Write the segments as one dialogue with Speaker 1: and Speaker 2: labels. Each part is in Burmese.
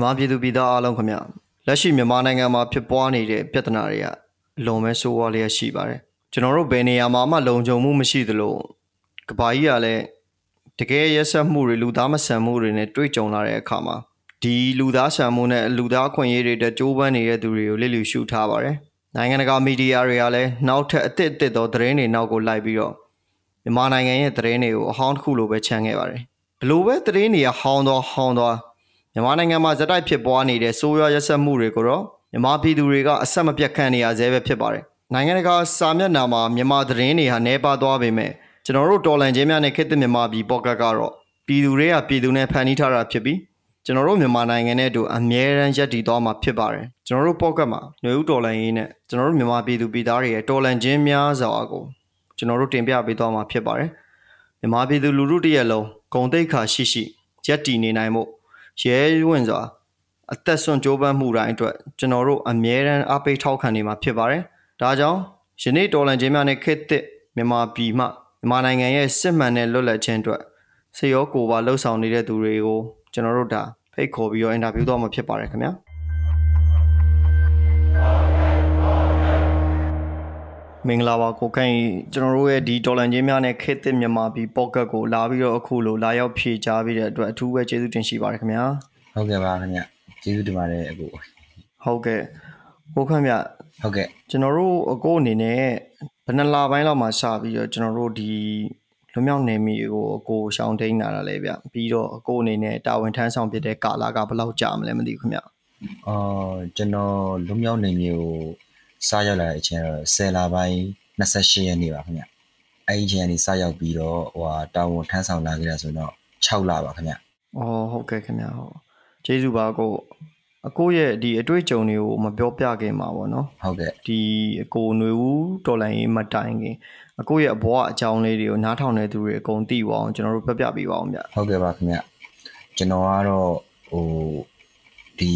Speaker 1: မြန်မာပြည်သူပြည်သားအားလုံးခင်ဗျလက်ရှိမြန်မာနိုင်ငံမှာဖြစ်ပွားနေတဲ့ပြဿနာတွေကအလွန်ပဲဆိုးဝါးလျက်ရှိပါတယ်ကျွန်တော်တို့ဘယ်နေရာမှာမှလုံခြုံမှုမရှိသလိုကဘာကြီးကလည်းတကယ်ရက်ဆက်မှုတွေလူသားမဆန်မှုတွေနဲ့တွေ့ကြုံလာတဲ့အခါမှာဒီလူသားဆန်မှုနဲ့လူသားခွင့်ရေးတွေတက်ကြိုးပမ်းနေတဲ့သူတွေကိုလစ်လျူရှုထားပါတယ်နိုင်ငံတကာမီဒီယာတွေကလည်းနောက်ထပ်အသစ်အသစ်သောသတင်းတွေနောက်ကိုလိုက်ပြီးတော့မြန်မာနိုင်ငံရဲ့သတင်းတွေကိုအဟောင်းတစ်ခုလိုပဲခြံခဲ့ပါတယ်ဘလို့ပဲသတင်းတွေကဟောင်းသွားဟောင်းသွား မြန်မာနိုင်ငံမှာဇက်တိုက်ဖြစ်ပွားနေတဲ့ဆိုးရွားရက်စက်မှုတွေကိုတော့မြန်မာပြည်သူတွေကအဆက်မပြတ်ခံနေရဆဲပဲဖြစ်ပါတယ်။နိုင်ငံတကာစာမျက်နှာမှာမြန်မာသတင်းတွေဟာနှဲပါသွားပေမဲ့ကျွန်တော်တို့တော်လန်ချင်းများနဲ့ခေတ်သစ်မြန်မာပြည်ပေါ့ကတ်ကတော့ပြည်သူတွေကပြည်သူနဲ့ဖန်တီးထားတာဖြစ်ပြီးကျွန်တော်တို့မြန်မာနိုင်ငံနဲ့အတူအမြဲတမ်းရပ်တည်သွားမှာဖြစ်ပါတယ်။ကျွန်တော်တို့ပေါ့ကတ်မှာຫນွေဦးတော်လန်ရေးနဲ့ကျွန်တော်တို့မြန်မာပြည်သူပြည်သားတွေရဲ့တော်လန်ချင်းများစွာကိုကျွန်တော်တို့တင်ပြပေးသွားမှာဖြစ်ပါတယ်။မြန်မာပြည်သူလူထုတရက်လုံးဂုံတိတ်ခါရှိရှိရပ်တည်နေနိုင်မှု ရဲဝင်စွာအသက်ဆွန့်ကြိုးပမ်းမှုတိုင်းအတွက်ကျွန်တော်တို့အမြဲတမ်းအားပေးထောက်ခံနေမှာဖြစ်ပါတယ်။ဒါကြောင့်ယနေ့တော်လန်ချင်းများနဲ့ခေတ်သစ်မြန်မာပြည်မှမြန်မာနိုင်ငံရဲ့စစ်မှန်တဲ့လွတ်လပ်ခြင်းအတွက်စေရောကိုပါလှုပ်ဆောင်နေတဲ့သူတွေကိုကျွန်တော်တို့ဒါဖိတ်ခေါ်ပြီးတော့အင်တာဗျူးတော့မှာဖြစ်ပါတယ်ခင်ဗျာ မင်္ဂလာပါကိုခိုင်ကျွန်တော်တို့ရဲ့ဒီဒေါ်လန်ချင်းများနဲ့ခေတ်သစ်မြန်မာပြည်ပေါ့ကတ်ကိုလာပြီးတော့အခုလိုလာရောက်ဖြည့်ချပေးတဲ့အတွက်အထူးပဲကျေးဇူးတင်ရှိပါတယ်ခင်ဗျာ
Speaker 2: ဟုတ်ကဲ့ပါခင်ဗျကျေးဇူးတင်ပါတယ်အကို
Speaker 1: ဟုတ်ကဲ့ကိုခိုင်မြ
Speaker 2: ဟုတ်ကဲ့
Speaker 1: ကျွန်တော်တို့အကိုအနေနဲ့ဘယ်နှလပိုင်းလောက်မှစပြီးတော့ကျွန်တော်တို့ဒီလွမြောက်နေမိကိုအကိုရှောင်းထိန်လာတာလေဗျပြီးတော့အကိုအနေနဲ့တာဝန်ထမ်းဆောင်ဖြစ်တဲ့ကာလကဘယ်လောက်ကြာမလဲမသိဘူးခင်ဗျ
Speaker 2: အော်ကျွန်တော်လွမြောက်နေမိကို စရောက်လာတဲ့အချိန်တော့10လပိုင်း28ရက်နေ့ပါခင်ဗျအဲ့ဒီအချိန်ကနေစရောက်ပြီးတော့ဟိုဟာတာဝန်ထမ်းဆောင်လာခဲ့တာဆိုတော့6လပါခင်ဗျ
Speaker 1: အော်ဟုတ်ကဲ့ခင်ဗျဟုတ်ကျေးဇူးပါကိုအကိုရဲ့ဒီအတွေ့အကြုံတွေကိုမပြောပြခင်ပါဗောနော်
Speaker 2: ဟုတ်ကဲ့
Speaker 1: ဒီအကိုຫນွေဦးတော်လိုင်းရေးမတိုင်ခင်အကိုရဲ့အဘွားအကြောင်းလေးတွေကိုနားထောင်နေသူတွေအကုန်သိပါအောင်ကျွန်တော်တို့ပြပြပေးပါအောင်ဗျ
Speaker 2: ဟုတ်ကဲ့ပါခင်ဗျကျွန်တော်ကတော့ဟိုဒီ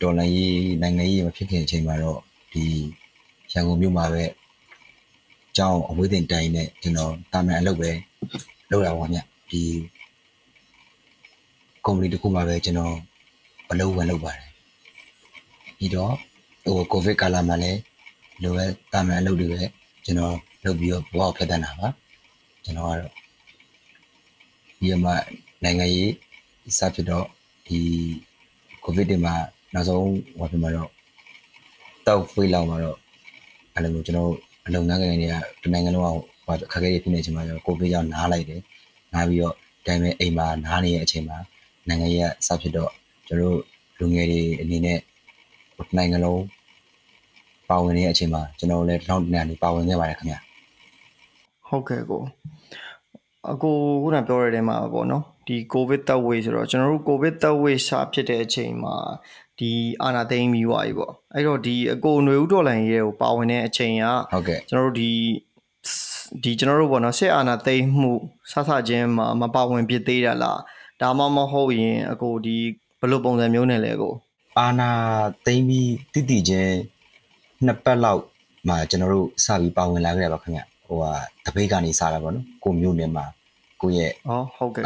Speaker 2: ဒေါ်လာရေးနိုင်ငံရေးမဖြစ်ခင်အချိန်မှာတော့ ဒီရန်ကုန်မြို့မှာပဲအကြောင်းအဝေးတင်တိုင်းနဲ့ကျွန်တော်တာမန်အလုပ်ပဲလုပ်ရပါဗျဒီကုမ္ပဏီတစ်ခုမှာပဲကျွန်တော်အလုပ်ဝင်လုပ်ပါတယ်ပြီးတော့ဟိုကိုဗစ်ကာလမှာလည်းလိုပဲတာမန်အလုပ်တွေပဲကျွန်တော်လုပ်ပြီးတော့ဘဝကိုဖျက်တတ်တာပါကျွန်တော်ကတော့ဒီမှာနိုင်ငံရေးစဖြစ်တော့ဒီကိုဗစ်တွေမှာနောက်ဆုံးဟိုပြမှာတော့ တောက်ဖွေးလောက်မှာတော့အဲ့လိုမျိုးကျွန်တော်အလုပ်ငန်းကနေကတနိုင်ငံလုံးကဟိုခက်ခဲရဖြစ်နေချိန်မှာကျွန်တော်ကိုဗစ်ရောက်နားလိုက်တယ်နားပြီးတော့ဒါပေမဲ့အိမ်မှာနားနေတဲ့အချိန်မှာနိုင်ငံရေးကစဖြစ်တော့ကျွန်တော်လူငယ်တွေအနေနဲ့နိုင်ငံလုံးပါဝင်နေတဲ့အချိန်မှာကျွန်တော်လည်းတောင်းတနေပါဝင်ခဲ့ပါတယ်ခင်ဗျာ
Speaker 1: ဟုတ်ကဲ့ကိုအကိုခုနပြောရတဲ့မှာပေါ့နော်ဒီ covid third wave ဆိုတော့ကျွန်တော်တို့ covid third wave စဖြစ်တဲ့အချိန်မှာ ဒီအာနာသိမ့်ပြီးွားပြီပေါ့အဲ့တော့ဒီအကိုຫນွေဦးတော်လိုင်းရဲ့ကိုပါဝင်တဲ့အချိန်က
Speaker 2: ဟုတ်ကဲ့
Speaker 1: ကျွန်တော်တို့ဒီဒီကျွန်တော်တို့ပေါ့နော်စစ်အာဏာသိမ်းမှုဆဆချင်းမှာမပါဝင်ဖြစ်သေးတာလားဒါမှမဟုတ်ရင်အကိုဒီဘယ်လိုပုံစံမျိုးနဲ့လဲကို
Speaker 2: အာဏာသိမ်းပြီးတည်တည်ချင်းနှစ်ပတ်လောက်မှကျွန်တော်တို့စပြီးပါဝင်လာခဲ့ရပါခင်ဗျဟိုဟာတပိတ်ကနေစတာပေါ့နော်ကိုမျိုးနယ်မှာကိုရဲ့
Speaker 1: ဟောဟုတ်ကဲ့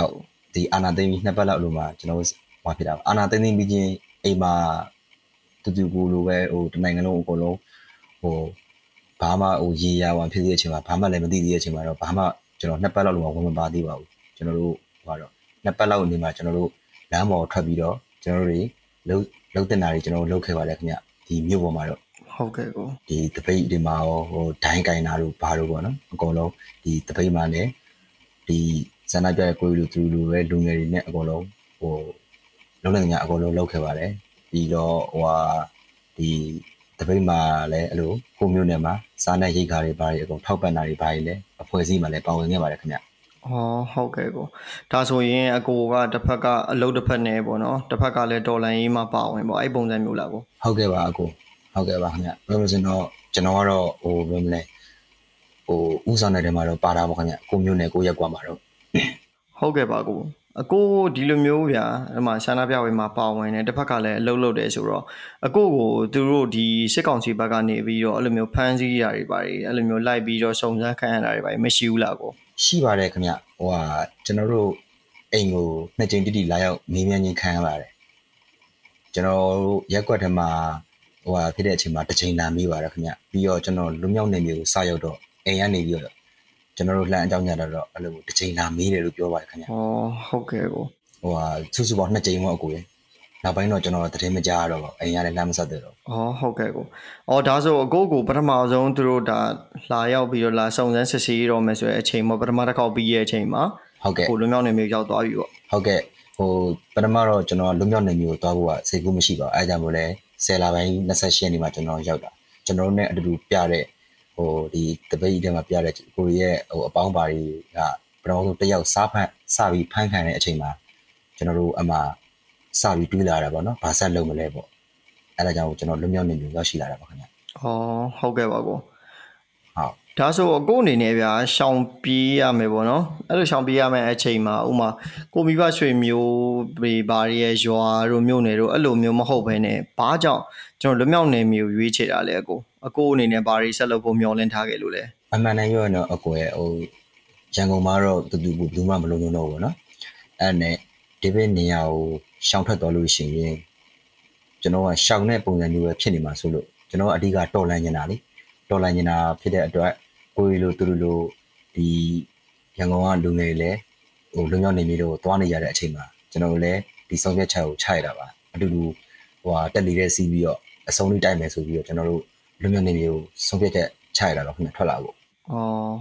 Speaker 2: ဒီအာနာသိမ်းပြီးနှစ်ပတ်လောက်လို့မှကျွန်တော်တို့ဟောဖြစ်တာအာနာသိမ်းသိမ်းပြီးချင်း အိမ်မှာတူတူကိုလိုပဲဟိုတနိုင်ငံလုံးအကုန်လုံးဟိုဘာမှဟိုရေရဝံဖြစ်သေးတဲ့အချိန်မှာဘာမှလည်းမသိသေးတဲ့အချိန်မှာတော့ဘာမှကျွန်တော်နှစ်ပတ်လောက်လုံးဝင်မပါသေးပါဘူးကျွန်တော်တို့ဟိုတော့နှစ်ပတ်လောက်နေမှာကျွန်တော်တို့လမ်းပေါ်ထွက်ပြီးတော့ကျွန်တော်တို့တွေလှုပ်လှုပ်တင်တာတွေကျွန်တော်တို့လုပ်ခဲ့ပါတယ်ခင်ဗျဒီမြို့ပေါ်မှာတော့
Speaker 1: ဟုတ်ကဲ့ကို
Speaker 2: ဒီတပိတ်တွေမှာရောဟိုဒိုင်းကင်တာတို့ဘာတို့ပေါ့နော်အကုန်လုံးဒီတပိတ်မှာလည်းဒီဇန်နပြတဲ့ကိုရီလိုသူလိုပဲလူငယ်တွေနဲ့အကုန်လုံးဟို လုံးလုံးညာအကုန်လုံးလုပ်ခဲ့ပါတယ်ပြီးတော့ဟိုဟာဒီတပိတ်မှာလည်းအဲ့လိုကိုမျိုးနယ်မှာစားနဲ့ရိတ်ခါတွေဘာတွေအကုန်ထောက်ပံ့တာတွေဘာတွေလည်းအဖွဲ့အစည်းမှာလည်းပါဝင်ခဲ့ပါတယ်ခင်ဗျ
Speaker 1: ဟောဟုတ်ကဲ့ကိုဒါဆိုရင်အကိုကတစ်ဖက်ကအလုပ်တစ်ဖက်နဲ့ပေါ့နော်တစ်ဖက်ကလည်းဒေါ်လာရေးမှာပါဝင်ပေါ့အဲ့ပုံစံမျိုးလားကို
Speaker 2: ဟုတ်ကဲ့ပါအကိုဟုတ်ကဲ့ပါခင်ဗျပြောလို့ဆိုတော့ကျွန်တော်ကတော့ဟိုဘယ်မလဲဟိုဥဆောင်တဲ့ထဲမှာတော့ပါတာပေါ့ခင်ဗျကိုမျိုးနဲ့ကိုရက်ကွာမှာတော့
Speaker 1: ဟုတ်ကဲ့ပါကို အကိုဒီလိုမျိုးဗျာဒီမှာရှာနာပြဝေမှာပါဝင်တယ်တစ်ဖက်ကလည်းအလုပ်လုပ်တယ်ဆိုတော့အကိုကိုသူတို့ဒီစစ်ကောင်စီဘက်ကနေပြီးတော့အဲ့လိုမျိုးဖမ်းဆီးရတွေပါတယ်အဲ့လိုမျိုးလိုက်ပြီးတော့စုံစမ်းခံရတာတွေပါတယ်မရှိဘူးလားကို
Speaker 2: ရှိပါတယ်ခင်ဗျဟိုဟာကျွန်တော်တို့အိမ်ကိုနှစ်ကြိမ်တိတိလာရောက်မေးမြန်းခြင်းခံရပါတယ်ကျွန်တော်တို့ရက်ကွက်ထဲမှာဟိုဟာဖြစ်တဲ့အချိန်မှာတစ်ချိန်လာမိပါတယ်ခင်ဗျပြီးတော့ကျွန်တော်လူမြောက်နေမျိုးကိုစရောက်တော့အိမ်ကနေပြီးတော့ ကျွန်တော်တို့လှမ်းအကြောင်းကြတော့အဲ့လိုတစ်ချိန်လာမေးတယ်လို့ပြောပါတယ်ခင်ဗျ
Speaker 1: ဩဟုတ်ကဲ့ကို
Speaker 2: ဟိုဟာစုစုပေါင်းနှစ်ချိန်ပေါ့အကိုရေနောက်ပိုင်းတော့ကျွန်တော်သတင်းမကြားရတော့ဘူးအိမ်ကလည်းလမ်းမဆက်သေးတော့
Speaker 1: ဩဟုတ်ကဲ့ကိုဩဒါဆိုအကိုကိုပထမဆုံးသူတို့ဒါလာရောက်ပြီးတော့လာစုံစမ်းစစ်ဆေးတော့မယ်ဆိုတဲ့အချိန်မှာပထမတစ်ခေါက်ပြီးရဲ့အချိန်မှာ
Speaker 2: ဟုတ်ကဲ့
Speaker 1: ကိုလွန်မြောက်နေမျိုးရောက်သွားပြီပေါ့
Speaker 2: ဟုတ်ကဲ့ဟိုပထမတော့ကျွန်တော်လွတ်မြောက်နေမျိုးကိုတွားဖို့ကစိတ်ကူးမရှိပါဘူးအဲဒါကြောင့်မို့လဲ10လပိုင်း28ရက်နေ့မှာကျွန်တော်ရောက်တာကျွန်တော်တို့ ਨੇ အတူတူပြတဲ့ ဟိုဒီတပိတ်ထဲမှာပြတဲ့ကိုရီရဲ့ဟိုအပေါင်းပါတွေကပထမဆုံးတစ်ယောက်စားဖန်စပြီးဖန်ခံတဲ့အချိန်မှာကျွန်တော်တို့အမှစပြီးတွေးလာတာပေါ့နော်ဘာဆက်လုပ်မလဲပေါ့အဲဒါကြောင့်ကျွန်တော်လွတ်မြောက်နေမျိုးရောက်ရှိလာတာပါခင်ဗျ
Speaker 1: ဩဟုတ်ကဲ့ပါကို
Speaker 2: ဟုတ်
Speaker 1: ဒါဆိုကို့အနေနဲ့ဗျာရှောင်ပြေးရမယ်ပေါ့နော်အဲ့လိုရှောင်ပြေးရမယ်အချိန်မှာဥမာကိုမိဘရွှေမျိုးဘေဘာရဲ့ရွာတို့မြို့နယ်တို့အဲ့လိုမျိုးမဟုတ်ဘဲနဲ့ဘာကြောင့်ကျွန်တော်လွမြောက်နယ်မျိုးရွေးချယ်တာလဲအကိုအကိုအနေနဲ့ဘာတွေဆက်လုပ်ဖို့မျှော်လင့်ထားခဲ့လို့လဲ
Speaker 2: အမှန်တမ်းပြောရတော့အကိုရဲ့ဟိုရန်ကုန်မှာတော့တူတူဘူးမှမလုံးလုံးတော့ဘူးနော်အဲ့နဲ့ဒီဘက်နေရာကိုရှောင်ထွက်တော်လို့ရှိရင်ကျွန်တော်ကရှောင်တဲ့ပုံစံမျိုးပဲဖြစ်နေမှာဆိုလို့ကျွန်တော်ကအဓိကတော်လန့်နေတာလေ တော်လန်နေတာဖြစ်တဲ့အတွက်ကိုရီလိုသူတို့လိုဒီရန်ကုန်ကလူငယ်တွေလည်းဟိုလုံရောက်နေမျိုးတော့သွားနေရတဲ့အချိန်မှာကျွန်တော်တို့လည်းဒီဆောင်ဖြတ်ချက်ကိုချရတာပါအတူတူဟိုဟာတက်နေတဲ့စီးပြီးတော့အဆုံးလေးတိုက်မယ်ဆိုပြီးတော့ကျွန်တော်တို့လုံရောက်နေမျိုးဆောင်ဖြတ်ချက်ချရတာတော့ခင်ဗျထွက်လာဖို့။
Speaker 1: အော်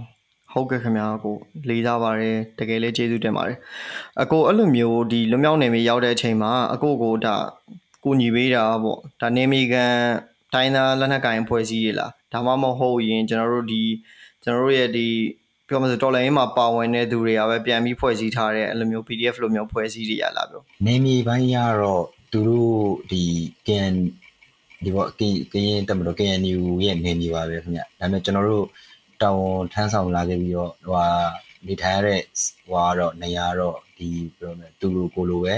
Speaker 1: ဟုတ်ကဲ့ခင်ဗျာအကိုလေးစားပါတယ်တကယ်လေးကျေးဇူးတင်ပါတယ်။အကိုအဲ့လိုမျိုးဒီလွန်မြောက်နေမျိုးရောက်တဲ့အချိန်မှာအကိုကိုဒါကိုညီပေးတာပေါ့ဒါနေမီကန်တိုင်းသားလက်နက်ကင်ဖွဲ့စည်းရလား ဒါမှမဟုတ်ရင်ကျွန်တော်တို့ဒီကျွန်တော်တို့ရဲ့ဒီပြောမှဆိုတော်လိုင်းမှာပါဝင်တဲ့သူတွေကပဲပြန်ပြီးဖွဲ့စည်းထားတဲ့အဲ့လိုမျိုး PDF လိုမျိုးဖွဲ့စည်းရရလားပြော
Speaker 2: နေမြေပိုင်းရတော့သူတို့ဒီကန်ဒီဘောကင်းကင်းတက်မလို့ KNU ရဲ့နေမြေပါပဲခင်ဗျဒါပေမဲ့ကျွန်တော်တို့တောင်ဝန်ထမ်းဆောင်လာခဲ့ပြီးတော့ဟိုဟာနေထိုင်ရတဲ့ဟိုဟာတော့နေရာတော့ဒီပြောမယ်သူလိုကိုလိုပဲ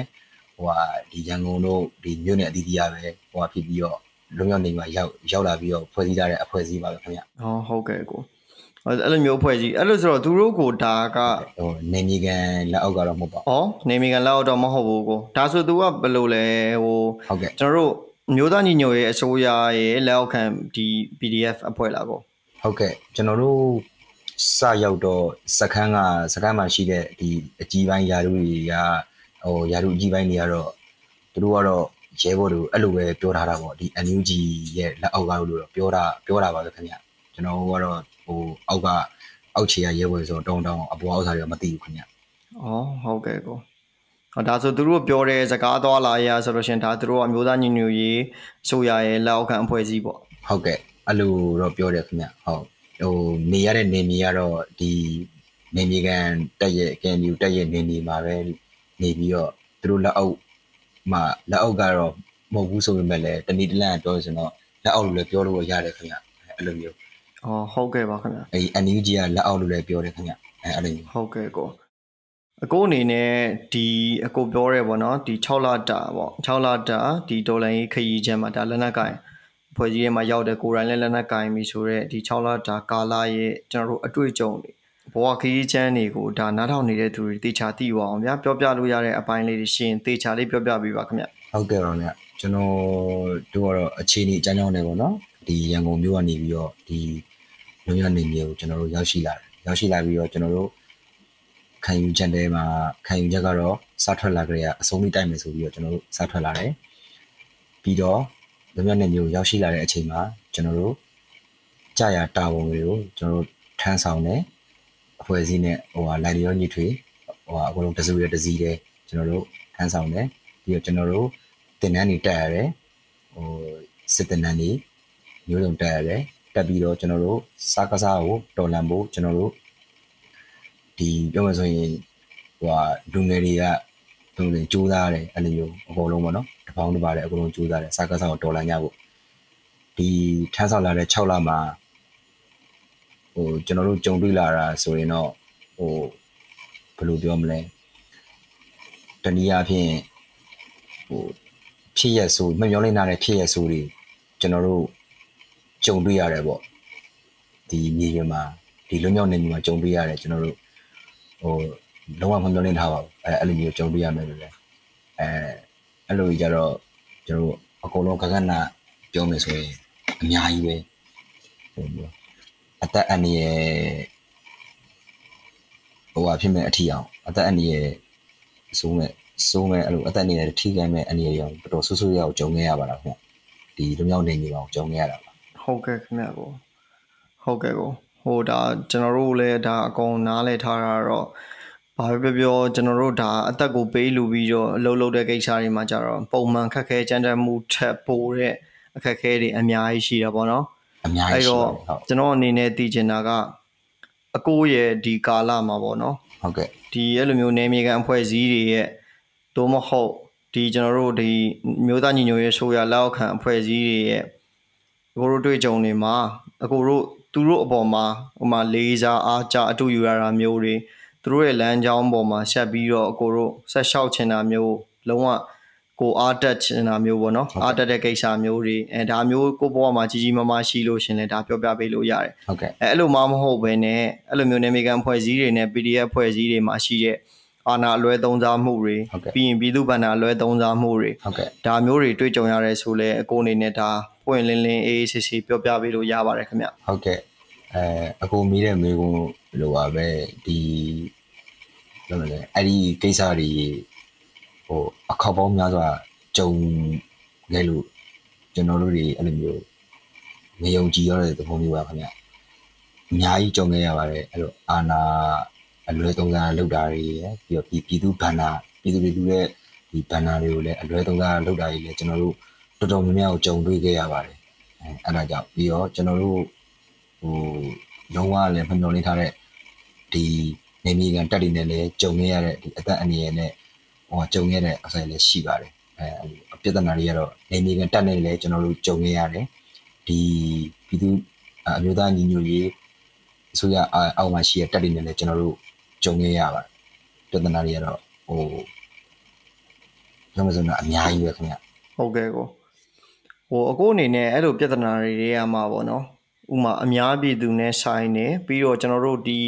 Speaker 2: ဟိုဟာဒီရန်ကုန်တို့ဒီမြို့နယ်အသီးသီးရပဲဟိုဟာဖြစ်ပြီးတော့ လုံရောက်နေမှာရောက်ရောက်လာပြီးတော့ဖွဲ့စည်းထားတဲ့အဖွဲ့အစည်းပါပဲခင်ဗျ။
Speaker 1: အော်ဟုတ်ကဲ့ကိုအဲ့အဲ့လိုမျိုးဖွဲ့စည်းအဲ့လိုဆိုတော့သူတို့ကိုဒါက
Speaker 2: ဟိုနေမြေကန်လက်အောက်ကတော့မဟုတ်ပါဘူး
Speaker 1: ဩနေမီကန်လောက်တော့မဟုတ်ဘူးကိုဒါဆိုသူကဘယ်လိုလဲဟို
Speaker 2: ဟုတ်ကဲ့
Speaker 1: ကျွန်တော်တို့မျိုးသားညီညွတ်ရေးအစိုးရရဲ့လက်အောက်ခံဒီ PDF အဖွဲ့လာကို
Speaker 2: ဟုတ်ကဲ့ကျွန်တော်တို့စရောက်တော့စခန်းကစခန်းမှာရှိတဲ့ဒီအကြီးပိုင်းယာရုတွေကဟိုယာရုအကြီးပိုင်းတွေကတော့သူတို့ကတော့ ရဲဘော်တို့အဲ့လိုပဲပြောထားတာပေါ့ဒီ NUG ရဲ့လက်အောက်ကလို့တော့ပြောတာပြောတာပါပဲခင်ဗျကျွန်တော်ကတော့ဟိုအောက်ကအောက်ခြေကရဲဘော်ဆိုတော့တောင်းတောင်းအပေါ်အောက်စားတွေကမသိဘူးခင်ဗျ
Speaker 1: ဩဟုတ်ကဲ့ကိုဟောဒါဆိုသူတို့ပြောတဲ့စကားသွားလာရဆိုလို့ရှရင်ဒါသူတို့ကမျိုးသားညီညွတ်ရေးအစိုးရရဲ့လက်အောက်ခံအဖွဲ့အစည်းပေါ့
Speaker 2: ဟုတ်ကဲ့အဲ့လိုတော့ပြောတယ်ခင်ဗျဟုတ်ဟိုနေရတဲ့နေမြေကတော့ဒီနေမြေကန်တက်ရဲ့ KNU တက်ရဲ့နေမြေမှာပဲနေပြီးတော့သူတို့လက်အောက် မှာလက်အောက်ကတော့မဟုတ်ဘူးဆိုပေမဲ့လည်းတနည်းတစ်လမ်းပြောဆိုတော့လက်အောက်လို့လည်းပြောလို့ရတယ်ခင်ဗျအဲ့လိုမျိုး
Speaker 1: ဩဟုတ်ကဲ့ပါခင်ဗျာ
Speaker 2: အဲဒီ NUG ကလက်အောက်လို့လည်းပြောတယ်ခင်ဗျအဲအဲ့လိုမျိုး
Speaker 1: ဟုတ်ကဲ့ကိုအကိုအနေနဲ့ဒီအကိုပြောရဲပေါ့နော်ဒီ6လတာပေါ့6လတာဒီဒေါ်လာရေးခရီးချမ်းမှာဒါလက်နက်ကင်ဖွဲ့စည်းထဲမှာရောက်တဲ့ကိုယ်တိုင်လည်းလက်နက်ကင်ပြီဆိုတော့ဒီ6လတာကာလရဲ့ကျွန်တော်တို့အတွေ့အကြုံတွေ ဘဝခရီးချမ်းတွေကိုဒါနားထောင်နေတဲ့သူတွေတေချာသိပါအောင်ဗျာပြောပြလို့ရတဲ့အပိုင်းလေးတွေရှင်တေချာလေးပြောပြပေးပါခင်ဗျ
Speaker 2: ဟုတ်ကဲ့ပါဗျကျွန်တော်တို့ကတော့အခြေအနေအကြောင်းကြောင်းနေပေါ့နော်ဒီရန်ကုန်မြို့ကနေပြီးတော့ဒီလူမျိုးနေမျိုးကိုကျွန်တော်တို့ရောက်ရှိလာတယ်ရောက်ရှိလာပြီးတော့ကျွန်တော်တို့ခံယူချက်တဲမှာခံယူချက်ကတော့စထွက်လာကြရအဆုံးလေးတိုက်မယ်ဆိုပြီးတော့ကျွန်တော်တို့စထွက်လာတယ်ပြီးတော့လူမျိုးနေမျိုးရောက်ရှိလာတဲ့အချိန်မှာကျွန်တော်တို့ကြာရတာဝန်တွေကိုကျွန်တော်တို့ထမ်းဆောင်တယ် အဖွဲ့အစည်းနဲ့ဟိုဟာလိုက်လျောညီထွေဟိုဟာအကုန်လုံးတစုရတစည်းတဲ့ကျွန်တော်တို့ထမ်းဆောင်တယ်ပြီးတော့ကျွန်တော်တို့တင်နန်းနေတက်ရတယ်ဟိုစစ်တင်နန်းနေမျိုးစုံတက်ရတယ်တက်ပြီးတော့ကျွန်တော်တို့စားကစားကိုတော်လန်ဖို့ကျွန်တော်တို့ဒီပြောမှဆိုရင်ဟိုဟာလူငယ်တွေကသူတွေကြိုးစားရတယ်အဲ့လိုမျိုးအကုန်လုံးပေါ့နော်တပေါင်းတစ်ပါးလည်းအကုန်လုံးကြိုးစားတယ်စားကစားကိုတော်လန်ကြဖို့ဒီထမ်းဆောင်လာတဲ့6လမှာ ဟိုကျွန်တော်တို့ကြုံတွေ့လာတာဆိုရင်တော့ဟိုဘယ်လိုပြောမလဲတနည်းအားဖြင့်ဟိုဖြစ်ရဆိုမမျောလိုက်တဲ့ဖြစ်ရဆိုတွေကျွန်တော်တို့ကြုံတွေ့ရတယ်ပေါ့ဒီမြေပြင်မှာဒီလွံ့မြောက်နေမြေမှာကြုံတွေ့ရတယ်ကျွန်တော်တို့ဟိုလုံးဝမမျောလင့်ထားပါဘူးအဲအဲ့လိုမျိုးကြုံတွေ့ရမယ်လို့လဲအဲအဲ့လိုကြီးကြတော့ကျွန်တော်တို့အကုန်လုံးကကနာပြောမယ်ဆိုရင်အများကြီးပဲဟိုမျိုး အသက်အန္တရာယ်ဟိုဟာဖြစ်မဲ့အထီအောင်အသက်အန္တရာယ်စိုးမဲ့စိုးမဲ့အဲ့လိုအသက်အန္တရာယ်ထိခိုက်မဲ့အန္တရာယ်ရောတော်တော်ဆူဆူရောက်ကြုံခဲ့ရပါတော့ခင်ဗျဒီလူမျိုးနေနေပါကြုံခဲ့ရတာပါ
Speaker 1: ဟုတ်ကဲ့ခင်ဗျကိုဟုတ်ကဲ့ကိုဟိုဒါကျွန်တော်တို့လည်းဒါအကုန်နားလဲထားတာတော့ဘာပဲပြောပြောကျွန်တော်တို့ဒါအသက်ကိုပေးလူပြီးတော့အလုပ်လုပ်တဲ့ကိစ္စတွေမှာကြတော့ပုံမှန်ခက်ခဲကြမ်းတမ်းမှုထက်ပိုတဲ့အခက်အခဲတွေအများကြီးရှိတာပေါ့နော်
Speaker 2: အများ
Speaker 1: အဲ့
Speaker 2: ကြီးရှိ
Speaker 1: တော့
Speaker 2: ပါတယ်ဟုတ်
Speaker 1: ကျွန်တော်အနေနဲ့သိချင်တာကအကိုရဲ့ဒီကာလမှာပေါ့နော်
Speaker 2: ဟုတ်ကဲ့
Speaker 1: ဒီအဲ့လိုမျိုးနေမြေကန်အဖွဲ့အစည်းတွေရဲ့သို့မဟုတ်ဒီကျွန်တော်တို့ဒီမျိုးသားညီညွတ်ရေးဆိုရလက်အောက်ခံအဖွဲ့အစည်းတွေရဲ့အကိုတို့တွေ့ကြုံနေမှာအကိုတို့သူတို့အပေါ်မှာဟိုမှာလေးစားအားကြအတူယူရတာမျိုးတွေသူတို့ရဲ့လမ်းကြောင်းပေါ်မှာဆက်ပြီးတော့အကိုတို့ဆက်လျှောက်ချင်တာမျိုးလုံးဝ ကိုအားတက်ချင်တာမျိုးပေါ့နော်အားတက်တဲ့ကိစ္စမျိုးတွေအဲဒါမျိုးကိုဘဝမှာကြီးကြီးမားမားရှိလို့ရှရင်လည်းဒါပြောပြပေးလို့ရတယ်
Speaker 2: ဟုတ်ကဲ့
Speaker 1: အဲအဲ့လိုမှမဟုတ်ဘဲနဲ့အဲ့လိုမျိုးနေမေကန်ဖွဲ့စည်းတွေနဲ့ PDF ဖွဲ့စည်းတွေမှာရှိတဲ့အာဏာအလွဲသုံးစားမှုတွေ
Speaker 2: ဟုတ်ကဲ့
Speaker 1: ပြီးရင်ပြည်သူ့ဗန္ဒာအလွဲသုံးစားမှုတွေ
Speaker 2: ဟုတ်ကဲ့
Speaker 1: ဒါမျိုးတွေတွေ့ကြုံရတယ်ဆိုလဲအကိုအနေနဲ့ဒါပွင့်လင်းလင်းအေးအေးဆေးဆေးပြောပြပေးလို့ရပါတယ်ခင်ဗျ
Speaker 2: ဟုတ်ကဲ့အဲအကူမီးတဲ့မေကုန်းလိုပါပဲဒီဘယ်လိုလဲအဲ့ဒီကိစ္စတွေ ဟိုအခောက်ပေါင်းများစွာကြုံခဲ့လို့ကျွန်တော်တို့တွေအဲ့လိုမျိုးမယုံကြည်ရတဲ့သဘောမျိုးပါခင်ဗျအများကြီးကြုံခဲ့ရပါတယ်အဲ့လိုအာနာအလွဲသုံးစားလောက်တာတွေရယ်ပြီးတော့ပြည်ပြည်သူဘန္နာပြည်သူတွေလူတဲ့ဒီဘန္နာတွေကိုလည်းအလွဲသုံးစားလောက်တာတွေလည်းကျွန်တော်တို့တော်တော်များများကိုကြုံတွေ့ခဲ့ရပါတယ်အဲအဲ့ဒါကြောင့်ပြီးတော့ကျွန်တော်တို့ဟိုလုံးဝလည်းမမျှော်လင့်ထားတဲ့ဒီနေမီကန်တက်တွေနဲ့လည်းကြုံခဲ့ရတဲ့ဒီအသက်အန္တရာယ်နဲ့ ဟိုကြုံခဲ့တဲ့အဆိုင်လည်းရှိပါတယ်အဲပြဿနာတွေကတော့နေမီကန်တက်နဲ့လည်းကျွန်တော်တို့ကြုံခဲ့ရတယ်ဒီပြည်သူအမျိုးသားညီညွတ်ရေးအစိုးရအောက်မှာရှိတဲ့တက်တွေနဲ့လည်းကျွန်တော်တို့ကြုံခဲ့ရပါတယ်ပြဿနာတွေကတော့ဟိုကျွန်တော်ဆိုတော့အများကြီးပဲခင်ဗျ
Speaker 1: ဟုတ်ကဲ့ကိုဟိုအကိုအနေနဲ့အဲ့လိုပြဿနာတွေတွေကမှာပေါ့နော်ဥမာအများပြည်သူနဲ့ဆိုင်နေပြီးတော့ကျွန်တော်တို့ဒီ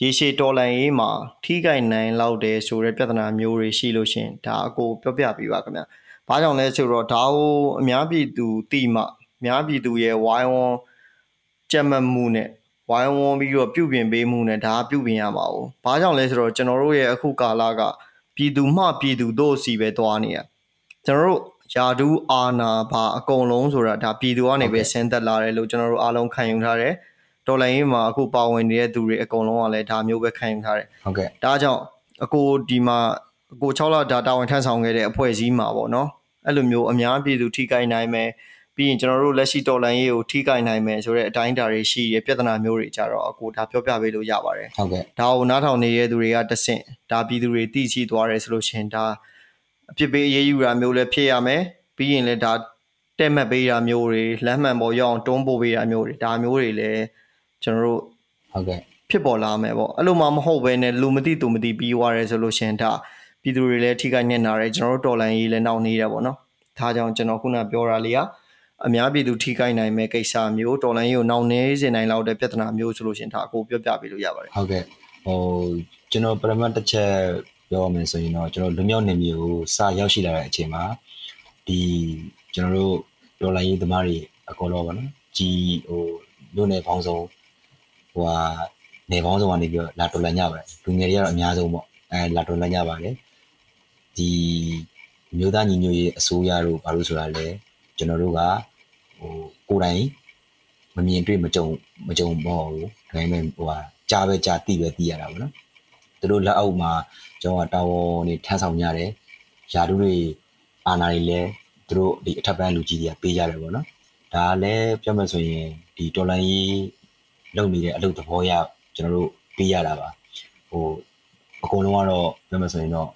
Speaker 1: ရေရှည်တော်လိုင်းရေးမှာထိခိုက်နိုင်လောက်တယ်ဆိုတဲ့ပြဿနာမျိုးတွေရှိလို့ရှရင်ဒါအကိုပြောပြပေးပါခင်ဗျ။ဘာကြောင့်လဲဆိုတော့ဒါကိုအများပြည်သူတိမှအများပြည်သူရဲ့ဝိုင်းဝန်းကြက်မှတ်မှုနဲ့ဝိုင်းဝန်းပြီးတော့ပြုပြင်ပေးမှုနဲ့ဒါကပြုပြင်ရမှာ哦။ဘာကြောင့်လဲဆိုတော့ကျွန်တော်တို့ရဲ့အခုကာလကပြည်သူမှပြည်သူတို့စီပဲတွားနေရ။ကျွန်တော်တို့ယာဒူးအာနာဘာအကုန်လုံးဆိုတာဒါပြည်သူကနေပဲဆင်းသက်လာတယ်လို့ကျွန်တော်တို့အားလုံးခံယူထားတယ်။ တော်လိုင်းရေးမှာအခုပါဝင်နေတဲ့သူတွေအကုန်လုံးကလည်းဒါမျိုးပဲခံယူထားတယ်
Speaker 2: ဟုတ်ကဲ့
Speaker 1: ဒါကြောင့်အကိုဒီမှာအကို6လဒါတာဝန်ထမ်းဆောင်ခဲ့တဲ့အဖွဲ့အစည်းမှာပေါ့နော်အဲ့လိုမျိုးအများပြည်သူထိခိုက်နိုင်မယ်ပြီးရင်ကျွန်တော်တို့လက်ရှိတော်လှန်ရေးကိုထိခိုက်နိုင်မယ်ဆိုတဲ့အတိုင်းအတာတွေရှိရပြဿနာမျိုးတွေကြတော့အကိုဒါပြောပြပေးလို့ရပါတယ်
Speaker 2: ဟုတ်ကဲ့
Speaker 1: ဒါကိုနားထောင်နေတဲ့သူတွေကတဆင့်ဒါပြည်သူတွေသိရှိသွားတယ်ဆိုလို့ရှရင်ဒါအဖြစ်ပေးအရေးယူတာမျိုးလည်းဖြစ်ရမယ်ပြီးရင်လည်းဒါတဲ့မှတ်ပေးတာမျိုးတွေလမ်းမှန်ပေါ်ရောက်အောင်တွန်းပို့ပေးတာမျိုးတွေဒါမျိုးတွေလည်း ကျွန်တော်တို့
Speaker 2: ဟုတ်ကဲ့
Speaker 1: ဖြစ်ပေါ်လာမယ်ပေါ့အဲ့လိုမှမဟုတ်ဘဲနဲ့လူမသိသူမသိပြီးသွားရဲဆိုလို့ရှရင်ဒါပြည်သူတွေလည်းထိခိုက်ညက်နာတယ်ကျွန်တော်တို့တော်လန်ရေးလည်းနောက်နေတယ်ပေါ့နော်ဒါကြောင့်ကျွန်တော်ခုနပြောတာလေးကအများပြည်သူထိခိုက်နိုင်မဲ့ကိစ္စမျိုးတော်လန်ရေးကိုနောက်နေစေနိုင်လောက်တဲ့ပြဿနာမျိုးဆိုလို့ရှရင်ဒါအကိုပြောပြပေးလို့ရပါတယ်
Speaker 2: ဟုတ်ကဲ့ဟိုကျွန်တော်ပရမတ်တစ်ချက်ပြောရမယ်ဆိုရင်တော့ကျွန်တော်လူမျိုးနေမျိုးကိုစရောက်ရှိလာတဲ့အချိန်မှာဒီကျွန်တော်တို့ဒေါ်လာရေးသမားတွေအကုန်လုံးပါနော်ကြီးဟိုမြို့နယ်ပေါင်းစုံ ဟိုဟာနေပေါင်းစုံကနေပြီးတော့လာဒေါ်လာညပါတယ်လူငယ်တွေကတော့အများဆုံးပေါ့အဲလာဒေါ်လာညပါတယ်ဒီမြို့သားညီညွတ်ရေးအစိုးရတို့ဘာလို့ဆိုတာလဲကျွန်တော်တို့ကဟိုကိုယ်တိုင်မမြင်တွေ့မကြုံမကြုံပေါ့ဘူးဒါပေမဲ့ဟိုဟာကြားပဲကြားသိပဲသိရတာပေါ့နော်သူတို့လက်အောက်မှာကျွန်တော်ကတာဝန်နေထမ်းဆောင်ကြတယ်ယာတို့တွေအာဏာတွေလည်းသူတို့ဒီအထက်ပန်းလူကြီးတွေကပေးကြတယ်ပေါ့နော်ဒါလည်းပြောမှဆိုရင်ဒီတော်လိုင်းရေး လုပ်နေတဲ့အလုပ်သဘောရကျွန်တော်တို့ပေးရတာပါဟိုအကုန်လုံးကတော့ပြောမှဆိုရင်တော့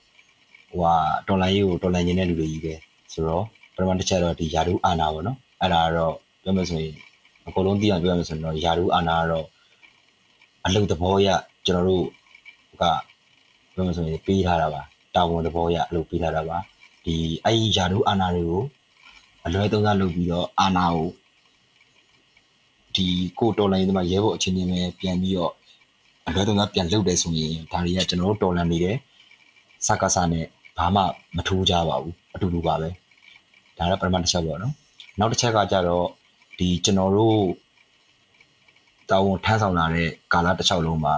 Speaker 2: ဟိုဟာတော်လိုင်းရေးကိုတော်လိုင်းနေတဲ့လူတွေကြီးပဲဆိုတော့ပထမတစ်ချက်တော့ဒီယာတို့အာဏာပေါ့နော်အဲ့ဒါကတော့ပြောမှဆိုရင်အကုန်လုံးသိအောင်ပြောမှဆိုရင်တော့ယာတို့အာဏာကတော့အလုပ်သဘောရကျွန်တော်တို့ကပြောမှဆိုရင်ပေးထားတာပါတာဝန်သဘောရအလုပ်ပေးထားတာပါဒီအဲ့ဒီယာတို့အာနာတွေကိုအလွဲသုံးစားလုပ်ပြီးတော့အာနာကို ဒီကိုတော်လိုင်းဒီမှာရဲဘော်အချင်းချင်းပဲပြန်ပြီးတော့အလွဲသုံးစားပြန်လုပ်တယ်ဆိုရင်ဒါတွေကကျွန်တော်တို့တော်လန်နေတယ်စကားစနဲ့ဘာမှမထိုးကြပါဘူးအတူတူပါပဲဒါဒါလည်းပထမတစ်ချက်ပေါ့နော်နောက်တစ်ချက်ကကြတော့ဒီကျွန်တော်တို့တာဝန်ထမ်းဆောင်လာတဲ့ကာလတစ်လျှောက်လုံးမှာ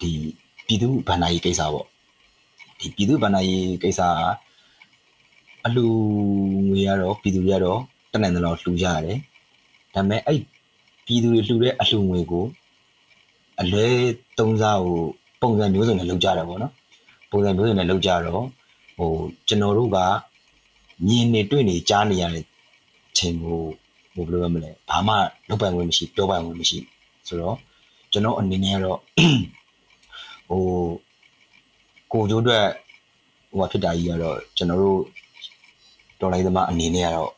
Speaker 2: ဒီပြည်သူဗန္ဒာရေးကိစ္စပေါ့ဒီပြည်သူဗန္ဒာရေးကိစ္စကအလူငွေရတော့ပြည်သူတွေကတော့တနိုင်တယ်လို့လှူကြရတယ်ဒါပေမဲ့အဲ့ ပြည်သူတွေလှူတဲ့အလှူငွေကိုအလဲသုံးစားကိုပုံစံမျိုးစုံနဲ့လုပ်ကြတာပေါ့နော်ပုံစံမျိုးစုံနဲ့လုပ်ကြတော့ဟိုကျွန်တော်တို့ကမြင်နေတွေ့နေကြားနေရတဲ့ချိန်ကိုဟိုဘယ်လိုပြောမလဲဘာမှလုပ်ပိုင်ခွင့်မရှိပြောပိုင်ခွင့်မရှိဆိုတော့ကျွန်တော်အနေနဲ့ကတော့ဟိုကိုကျိုးအတွက်ဟိုဖြစ်တာကြီးကတော့ကျွန်တော်တို့တော်လိုက်သမားအနေနဲ့ကတော့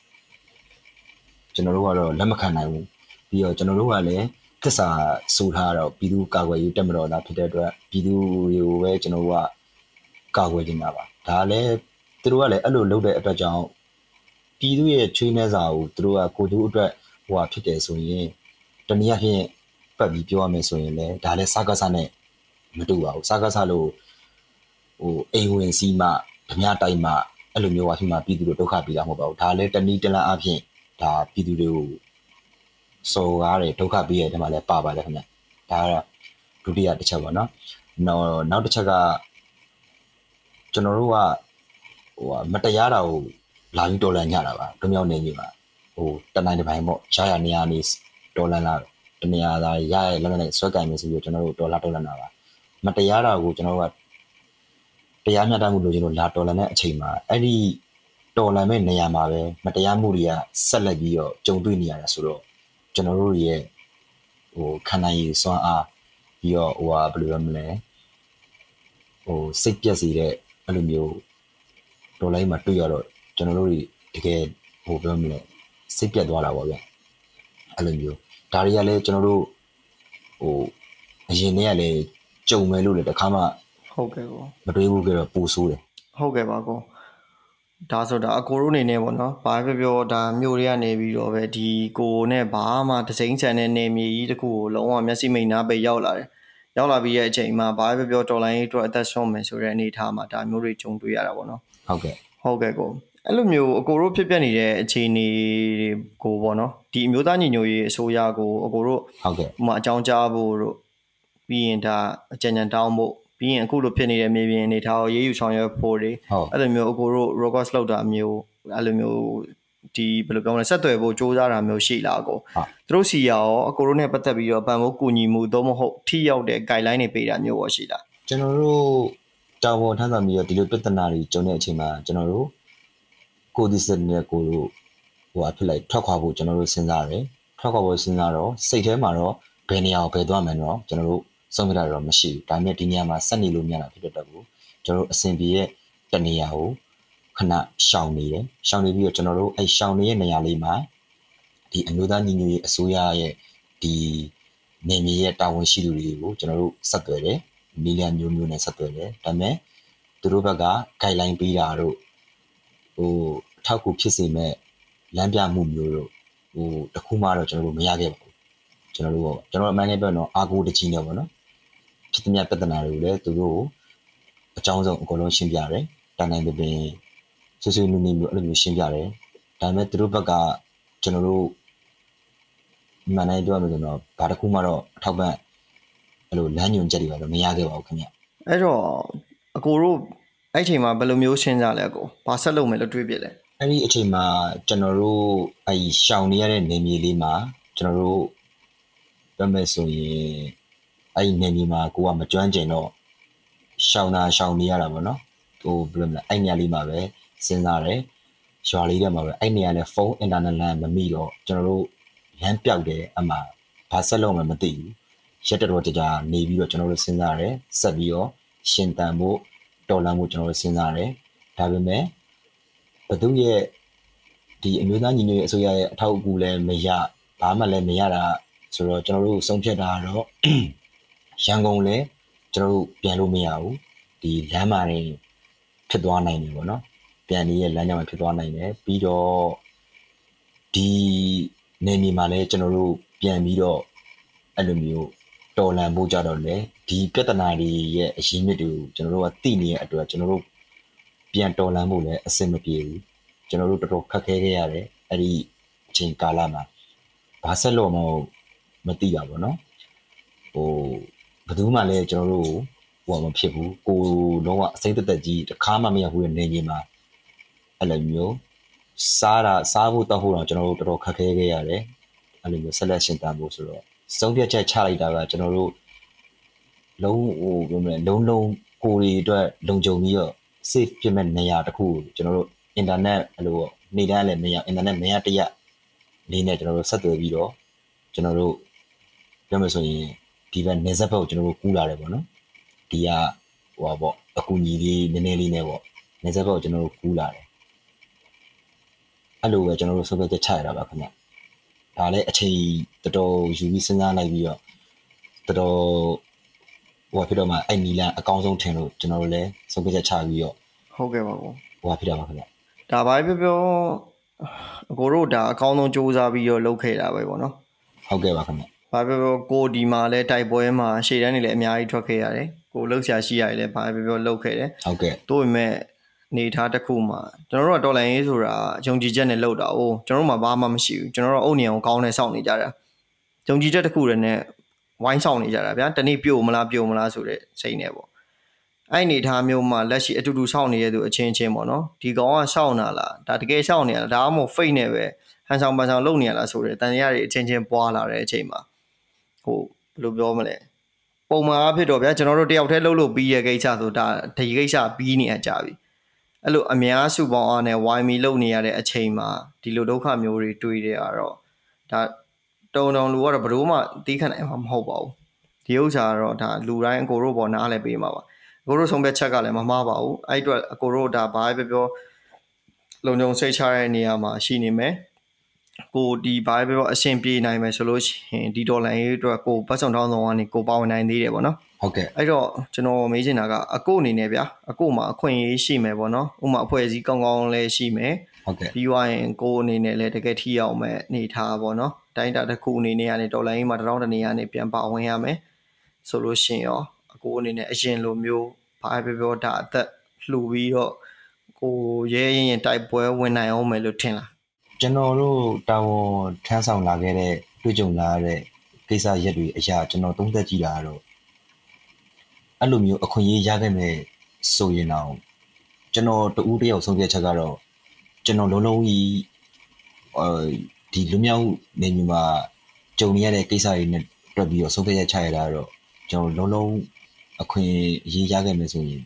Speaker 2: ကျွန်တော်တို့ကတော့လက်မခံနိုင်ဘူး ပြီးတော့ကျွန်တော်တို့ကလည်းသစ္စာဆိုထားတော့ပြည်သူကာကွယ်ရေးတက်မတော်တာဖြစ်တဲ့အတွက်ပြည်သူတွေကိုပဲကျွန်တော်တို့ကကာကွယ်နေတာပါဒါလည်းသူတို့ကလည်းအဲ့လိုလုပ်တဲ့အတွက်ကြောင့်ပြည်သူရဲ့ချွေးနှဲစာကိုသူတို့ကကိုကျိုးအတွက်ဟိုဟာဖြစ်တယ်ဆိုရင်တနည်းအားဖြင့်ပတ်ပြီးပြောရမယ်ဆိုရင်လည်းဒါလည်းစကားစနဲ့မတူပါဘူးစကားစလို့ဟိုအိမ်ဝင်စီးမှဓမြတိုက်မှအဲ့လိုမျိုးဟာဖြစ်မှပြည်သူတို့ဒုက္ခပြီးတာမဟုတ်ပါဘူးဒါလည်းတနည်းတလန်းအဖြစ်ဒါပြည်သူတွေကို စော်ကားတယ်ဒုက္ခပြီးရတယ်မှာလည်းပါပါတယ်ခင်ဗျဒါကတော့ဒုတိယတစ်ချက်ပေါ့နော်နောက်နောက်တစ်ချက်ကကျွန်တော်တို့ကဟိုမတရားတာကိုလာပြီးတော်လန်ကြတာပါတို့မြောက်နေကြီးပါဟိုတနိုင်တစ်ပိုင်းပေါ့ရရနေရနေတော်လန်လာတနေရာသားရရလက်နဲ့ဆွဲကင်နေဆိုပြီးကျွန်တော်တို့တော်လာတော်လန်တာပါမတရားတာကိုကျွန်တော်တို့ကတရားမျှတမှုလိုချင်လို့လာတော်လန်တဲ့အချိန်မှာအဲ့ဒီတော်လန်မဲ့နေရာမှာပဲမတရားမှုတွေကဆက်လက်ပြီးတော့ကြုံတွေ့နေရတာဆိုတော့ ကျွန်တော်တို့ရဲ့ဟိုခန္ဓာရည်စွမ်းအားပြီးတော့ဟိုဟာဘယ်လိုရမလဲဟိုစိတ်ပြက်စေတဲ့အဲ့လိုမျိုးတော်လိုင်းမှာတွေ့ရတော့ကျွန်တော်တို့တွေတကယ်ဟိုပြောမလဲစိတ်ပြက်သွားတာပေါ့ဗျအဲ့လိုမျိုးဒါတွေကလည်းကျွန်တော်တို့ဟိုအရင်တည်းကလည်းကြုံမယ်လို့လည်းတခါမှ
Speaker 1: ဟုတ်ကဲ့ကို
Speaker 2: မတွေးဘူးကြတော့ပူဆိုးတယ်
Speaker 1: ဟုတ်ကဲ့ပါကို ဒါဆိုတာအကိုတို့အနေနဲ့ပေါ့နော်ဘာပဲပြောပြောဒါမြို့တွေကနေပြီးတော့ပဲဒီကိုနဲ့ဘာမှတစိမ့်ချန်တဲ့နေမြေကြီးတစ်ခုကိုလုံးဝမျက်စိမိန်နာပဲရောက်လာတယ်ရောက်လာပြီးရဲ့အချိန်မှာဘာပဲပြောပြောတော်လိုင်းရေးအတွက်အသက်ဆုံးမယ်ဆိုတဲ့အနေအထားမှာဒါမျိုးတွေကြုံတွေ့ရတာပေါ့နော်
Speaker 2: ဟုတ်ကဲ့
Speaker 1: ဟုတ်ကဲ့ကိုအဲ့လိုမျိုးအကိုတို့ဖြစ်ပျက်နေတဲ့အခြေအနေတွေကိုပေါ့နော်ဒီအမျိုးသားညီညွတ်ရေးအစိုးရကိုအကိုတို့
Speaker 2: ဟုတ်ကဲ့
Speaker 1: ဥပမာအကြောင်းကြားဖို့တို့ပြီးရင်ဒါအကြံဉာဏ်တောင်းဖို့ ပြီးရင်အခုလိုဖြစ်နေတဲ့မြေပြင်အနေထားကိုရေးယူဆောင်ရွက်ဖို့တွေ
Speaker 2: ဟုတ်
Speaker 1: အဲ့လိုမျိုးအကိုတို့ request လုပ်တာမျိုးအဲ့လိုမျိုးဒီဘယ်လိုပြောမလဲဆက်သွယ်ဖို့စ조사တာမျိုးရှိလားအကို
Speaker 2: ဟုတ်
Speaker 1: သူတို့စီရောအကိုတို့နဲ့ပတ်သက်ပြီးတော့ဗန်ဖို့ကူညီမှုသို့မဟုတ်ထိရောက်တဲ့ guideline တွေပေးတာမျိုးရောရှိလား
Speaker 2: ကျွန်တော်တို့တာဝန်ထမ်းဆောင်ပြီးတော့ဒီလိုပြဿနာတွေကြုံတဲ့အချိန်မှာကျွန်တော်တို့ကိုယ်ဒီစတဲ့ကိုတို့ဟိုအဖြစ်လိုက်ထွက်ခွာဖို့ကျွန်တော်တို့စဉ်းစားတယ်ထွက်ခွာဖို့စဉ်းစားတော့စိတ်ထဲမှာတော့ဘယ်နေရာကိုဘယ်သွားမယ်တော့ကျွန်တော်တို့ ဆုံးဖြတ်တာတော့မရှိဘူးဒါပေမဲ့ဒီနေရာမှာဆက်နေလို့မရတာဖြစ်တဲ့အတွက်ကိုကျွန်တော်တို့အစဉ်ပြေရဲ့တနေရာကိုခဏရှောင်နေတယ်ရှောင်နေပြီးတော့ကျွန်တော်တို့အဲရှောင်နေတဲ့နေရာလေးမှာဒီအမျိုးသားညီညွတ်ရေးအစိုးရရဲ့ဒီနေမြေရဲ့တာဝန်ရှိသူတွေကိုကျွန်တော်တို့ဆက်သွယ်တယ်နီလန်မျိုးမျိုးနဲ့ဆက်သွယ်တယ်ဒါပေမဲ့သူတို့ဘက်က guideline ပေးတာတို့ဟိုအထောက်အကူဖြစ်စေမဲ့လမ်းပြမှုမျိုးတို့ဟိုတစ်ခုမှတော့ကျွန်တော်တို့မရခဲ့ပါဘူးကျွန်တော်တို့ပေါ့ကျွန်တော်အမှန်တကယ်ပြောတော့အာကိုတကြီးနေပေါ့နော် ဖြစ်သမျှပြဿနာတွေကိုလည်းသူတို့ကိုအကြောင်းဆုံးအကုန်လုံးရှင်းပြတယ်တန်တိုင်းပင်ပင်ဆွဆွနူးနူးမျိုးအဲ့လိုမျိုးရှင်းပြတယ်ဒါပေမဲ့သူတို့ဘက်ကကျွန်တော်တို့မှန်တိုင်းပြောရမယ်ဆိုတော့ဘာတစ်ခုမှတော့အထောက်ပံ့အဲ့လိုလမ်းညွှန်ချက်တွေပါတော့မရခဲ့ပါဘူးခင်ဗျ
Speaker 1: အဲ့တော့အကိုတို့အဲ့ချိန်မှာဘယ်လိုမျိုးရှင်းကြလဲအကိုဘာဆက်လုပ်မယ်လို့တွေးပြလဲ
Speaker 2: အဲ့ဒီအချိန်မှာကျွန်တော်တို့အဲ့ဒီရှောင်နေရတဲ့နေမြေလေးမှာကျွန်တော်တို့ပြောမယ်ဆိုရင် အဲ့ဒီနေမြေမှာကိုကမကျွမ်းကျင်တော့ရှောင်တာရှောင်နေရတာပေါ့နော်ဟိုဘယ်လိုမလဲအဲ့နေရာလေးမှာပဲစဉ်းစားတယ်ရွာလေးထဲမှာပဲအဲ့နေရာနဲ့ဖုန်းအင်တာနက်လမ်းမမိတော့ကျွန်တော်တို့လမ်းပြောက်တယ်အမှဘာဆက်လုပ်မှမသိဘူးရက်တော်ကြာကြာနေပြီးတော့ကျွန်တော်တို့စဉ်းစားတယ်ဆက်ပြီးတော့ရှင်တန်ဖို့တော်လန်ဖို့ကျွန်တော်တို့စဉ်းစားတယ်ဒါပေမဲ့ဘသူရဲ့ဒီအမျိုးသားညီညွတ်ရေးအစိုးရရဲ့အထောက်အကူလည်းမရဘာမှလည်းမရတာဆိုတော့ကျွန်တော်တို့ဆုံးဖြတ်တာကတော့ ရန်ကုန်လည်းကျွန်တော်တို့ပြန်လို့မရဘူးဒီလမ်းမာတွေဖြစ်သွားနိုင်တယ်ပေါ့နော်ပြန်နေရဲ့လမ်းကြောင်းမှာဖြစ်သွားနိုင်တယ်ပြီးတော့ဒီနေမြေမှာလည်းကျွန်တော်တို့ပြန်ပြီးတော့အဲ့လိုမျိုးတော်လန်ဖို့ကြတော့လေဒီပြဿနာတွေရဲ့အရင်းမြစ်တွေကိုကျွန်တော်တို့ကသိနေတဲ့အတွက်ကျွန်တော်တို့ပြန်တော်လန်ဖို့လည်းအဆင်မပြေဘူးကျွန်တော်တို့တော်တော်ခက်ခဲခဲ့ရတယ်အဲ့ဒီအချိန်ကာလမှာဘာဆက်လို့မမသိတာပေါ့နော်ဟို ဘယ်သူမှလည်းကျွန်တော်တို့ဟိုမဖြစ်ဘူးကိုလုံးဝအစိမ့်သက်သက်ကြီးတစ်ခါမှမရဘူးတဲ့နေကြီးမှာအဲ့လိုမျိုးစားတာစားဖို့တောက်ဖို့တော့ကျွန်တော်တို့တော်တော်ခက်ခဲခဲ့ရတယ်အဲ့လိုမျိုးဆက်လက်ရှင်တန်ဖို့ဆိုတော့စုံပြတ်ချက်ချလိုက်တာကကျွန်တော်တို့လုံးဟိုဘယ်လိုလဲလုံးလုံးကိုရီအတွက်လုံခြုံပြီးတော့ safe ဖြစ်မဲ့နေရာတစ်ခုကိုကျွန်တော်တို့ internet အဲ့လိုပေါ့နေတန်းလည်းမရ internet မရတရလေးနဲ့ကျွန်တော်တို့ဆက်သွယ်ပြီးတော့ကျွန်တော်တို့ပြောမယ်ဆိုရင် ဒီဘက်နေဆက်ဘက်ကိုကျွန်တော်တို့ကူးလာတယ်ပေါ့နော်ဒီကဟိုပါပေါ့အကူညီလေးနည်းနည်းလေးနဲ့ပေါ့နေဆက်ဘက်ကိုကျွန်တော်တို့ကူးလာတယ်အဲ့လိုပဲကျွန်တော်တို့ဆုပ်ပြချက်ချရတာပါခင်ဗျဒါလည်းအချိန်တော်တော်ယူပြီးစဉ်းစားလိုက်ပြီးတော့တော်တော်ဟိုဖြစ်တော့မှအဲ့နီလန်အကောင်းဆုံးထင်လို့ကျွန်တော်တို့လည်းဆုပ်ပြချက်ချပြီးတော့
Speaker 1: ဟုတ်ကဲ့ပါကို
Speaker 2: ဟိုဖြစ်တာပါခင်ဗျ
Speaker 1: ဒါဘာပဲပြောပြောအကိုတို့ဒါအကောင်းဆုံးစူးစမ်းပြီးတော့လုပ်ခဲ့တာပဲပေါ့နော်
Speaker 2: ဟုတ်ကဲ့ပါခင်ဗျ
Speaker 1: ဘာပဲပြောကိုဒီမှာလဲတိုက်ပွဲမှာရှေ့တန်းနေလဲအများကြီးထွက်ခဲ့ရတယ်ကိုလှုပ်ရှားရှိရတယ်လဲဘာပဲပြောလှုပ်ခဲ့တယ်
Speaker 2: ဟုတ်ကဲ့
Speaker 1: တို့ပေမဲ့နေထားတစ်ခုမှာကျွန်တော်တို့ကတော်လိုင်းရေးဆိုတာယုံကြည်ချက်နဲ့လုပ်တာ哦ကျွန်တော်တို့မှာဘာမှမရှိဘူးကျွန်တော်တို့အုတ်နေအောင်ကောင်းနေစောင့်နေကြတာယုံကြည်ချက်တစ်ခုတည်းနဲ့ဝိုင်းဆောင်နေကြတာဗျာတနေ့ပြို့မလားပြို့မလားဆိုတဲ့စိတ်နဲ့ပေါ့အဲ့အနေထားမျိုးမှာလက်ရှိအတူတူစောင့်နေတဲ့သူအချင်းချင်းပေါ့နော်ဒီကောင်ကစောင့်နာလားဒါတကယ်စောင့်နေရလားဒါမှမဟုတ်ဖိတ်နေပဲဟန်ဆောင်ပန်ဆောင်လုပ်နေရလားဆိုတဲ့တန်ရရတွေအချင်းချင်းပွားလာတဲ့အချိန်မှာ ဟိုဘယ်လိုပြောမလဲပုံမှန်အားဖြင့်တော့ဗျာကျွန်တော်တို့တယောက်တည်းလှုပ်လို့ပြီးရကိစ္စဆိုဒါဒီကိစ္စပြီးနေရကြပြီအဲ့လိုအများစုပေါင်းအားနဲ့ဝိုင်းမီလုပ်နေရတဲ့အချိန်မှာဒီလိုဒုက္ခမျိုးတွေတွေ့ရတော့ဒါတုံတုံလူကတော့ဘယ်လို့မှတီးခံနိုင်မှာမဟုတ်ပါဘူးဒီဥစ္စာကတော့ဒါလူတိုင်းအကိုတို့ပေါ်နားလဲပေးမှာပါအကိုတို့ဆုံးဖြတ်ချက်ကလည်းမမှားပါဘူးအဲ့အတွက်အကိုတို့ဒါဘာပဲပြောလုံခြုံစိတ်ချတဲ့နေရာမှာရှိနေမယ် ကိုဒီဘာပဲပြောအဆင်ပြေနိုင်မယ်ဆိုလို့ရှိရင်ဒီဒေါ်လာရေးအတွက်ကိုပတ်စုံတောင်းဆောင်ကနေကိုပါဝင်နိုင်သေးတယ်ပေါ့နော်
Speaker 2: ဟုတ်ကဲ့
Speaker 1: အဲ့တော့ကျွန်တော်မေးချင်တာကအကိုအနေနဲ့ဗျာအကိုမှာအခွင့်အရေးရှိမယ်ပေါ့နော်ဥပမာအဖွဲ့အစည်းကောင်းကောင်းလည်းရှိမယ်
Speaker 2: ဟုတ်ကဲ့
Speaker 1: ပြီးသွားရင်ကိုအနေနဲ့လည်းတကယ်ထိရောက်မဲ့အနေထားပေါ့နော်တိုင်းတာတစ်ခုအနေနဲ့ကနေဒေါ်လာရင်းမှာတစ်ထောင်တစ်နေရာနဲ့ပြန်ပါဝင်ရမယ်ဆိုလို့ရှိရင်ရောအကိုအနေနဲ့အရင်လိုမျိုးဘာပဲပြောတာအသက်လှူပြီးတော့ကိုရဲရင်ရင်တိုက်ပွဲဝင်နိုင်အောင်မယ်လို့ထင်လား
Speaker 2: ကျွန်တော်တို့တာဝန်ထမ်းဆောင်လာခဲ့တဲ့တွေ့ကြုံလာတဲ့ကိစ္စရက်တွေအရာကျွန်တော်သုံးသပ်ကြည့်တာကတော့အဲ့လိုမျိုးအခွင့်အရေးရခဲ့မယ်ဆိုရင်တော့ကျွန်တော်တူဦးတယောက်ဆုံးဖြတ်ချက်ကတော့ကျွန်တော်လုံးလုံးကြီးအဲဒီလူမျိုးနေမျိုးမှာကြုံနေရတဲ့ကိစ္စတွေနဲ့တွက်ပြီးတော့ဆုံးဖြတ်ချက်ချရတာတော့ကျွန်တော်လုံးလုံးအခွင့်အရေးရခဲ့မယ်ဆိုရင်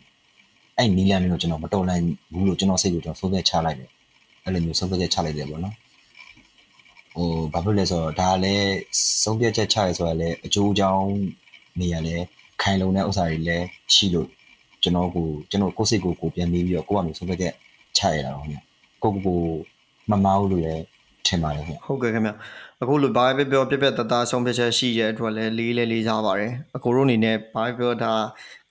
Speaker 2: အဲ့နီလန်မျိုးကျွန်တော်မတော်နိုင်ဘူးလို့ကျွန်တော်စိတ်ကိုကျွန်တော်ဆုံးဖြတ်ချလိုက်တယ် အဲ့လိုမျိုးဆုံးဖြတ်ချက်ချလိုက်တယ်ပေါ့နော်ဟိုဘာဖြစ်လဲဆိုတော့ဒါလည်းဆုံးဖြတ်ချက်ချရဲဆိုတာလည်းအကျိုးအကြောင်းနေရလဲခိုင်လုံတဲ့ဥစ္စာတွေလည်းရှိလို့ကျွန်တော်ကိုကျွန်တော်ကိုယ့်စိတ်ကိုကိုယ်ပြန်ပြီးပြီးတော့ကိုယ့်အမျိုးဆုံးဖြတ်ချက်ချရတာတော့ခင်ဗျကိုယ့်ကိုယ်ကိုမမားဘူးလို့လည်းထင်ပါတယ်ခင်ဗျ
Speaker 1: ဟုတ်ကဲ့ခင်ဗျအခုလိုဘာပဲပြောပြပြတသားဆုံးဖြတ်ချက်ရှိတဲ့အတွက်လည်းလေးလေးလေးစားပါတယ်အကိုတို့အနေနဲ့ဘာပဲပြောဒါ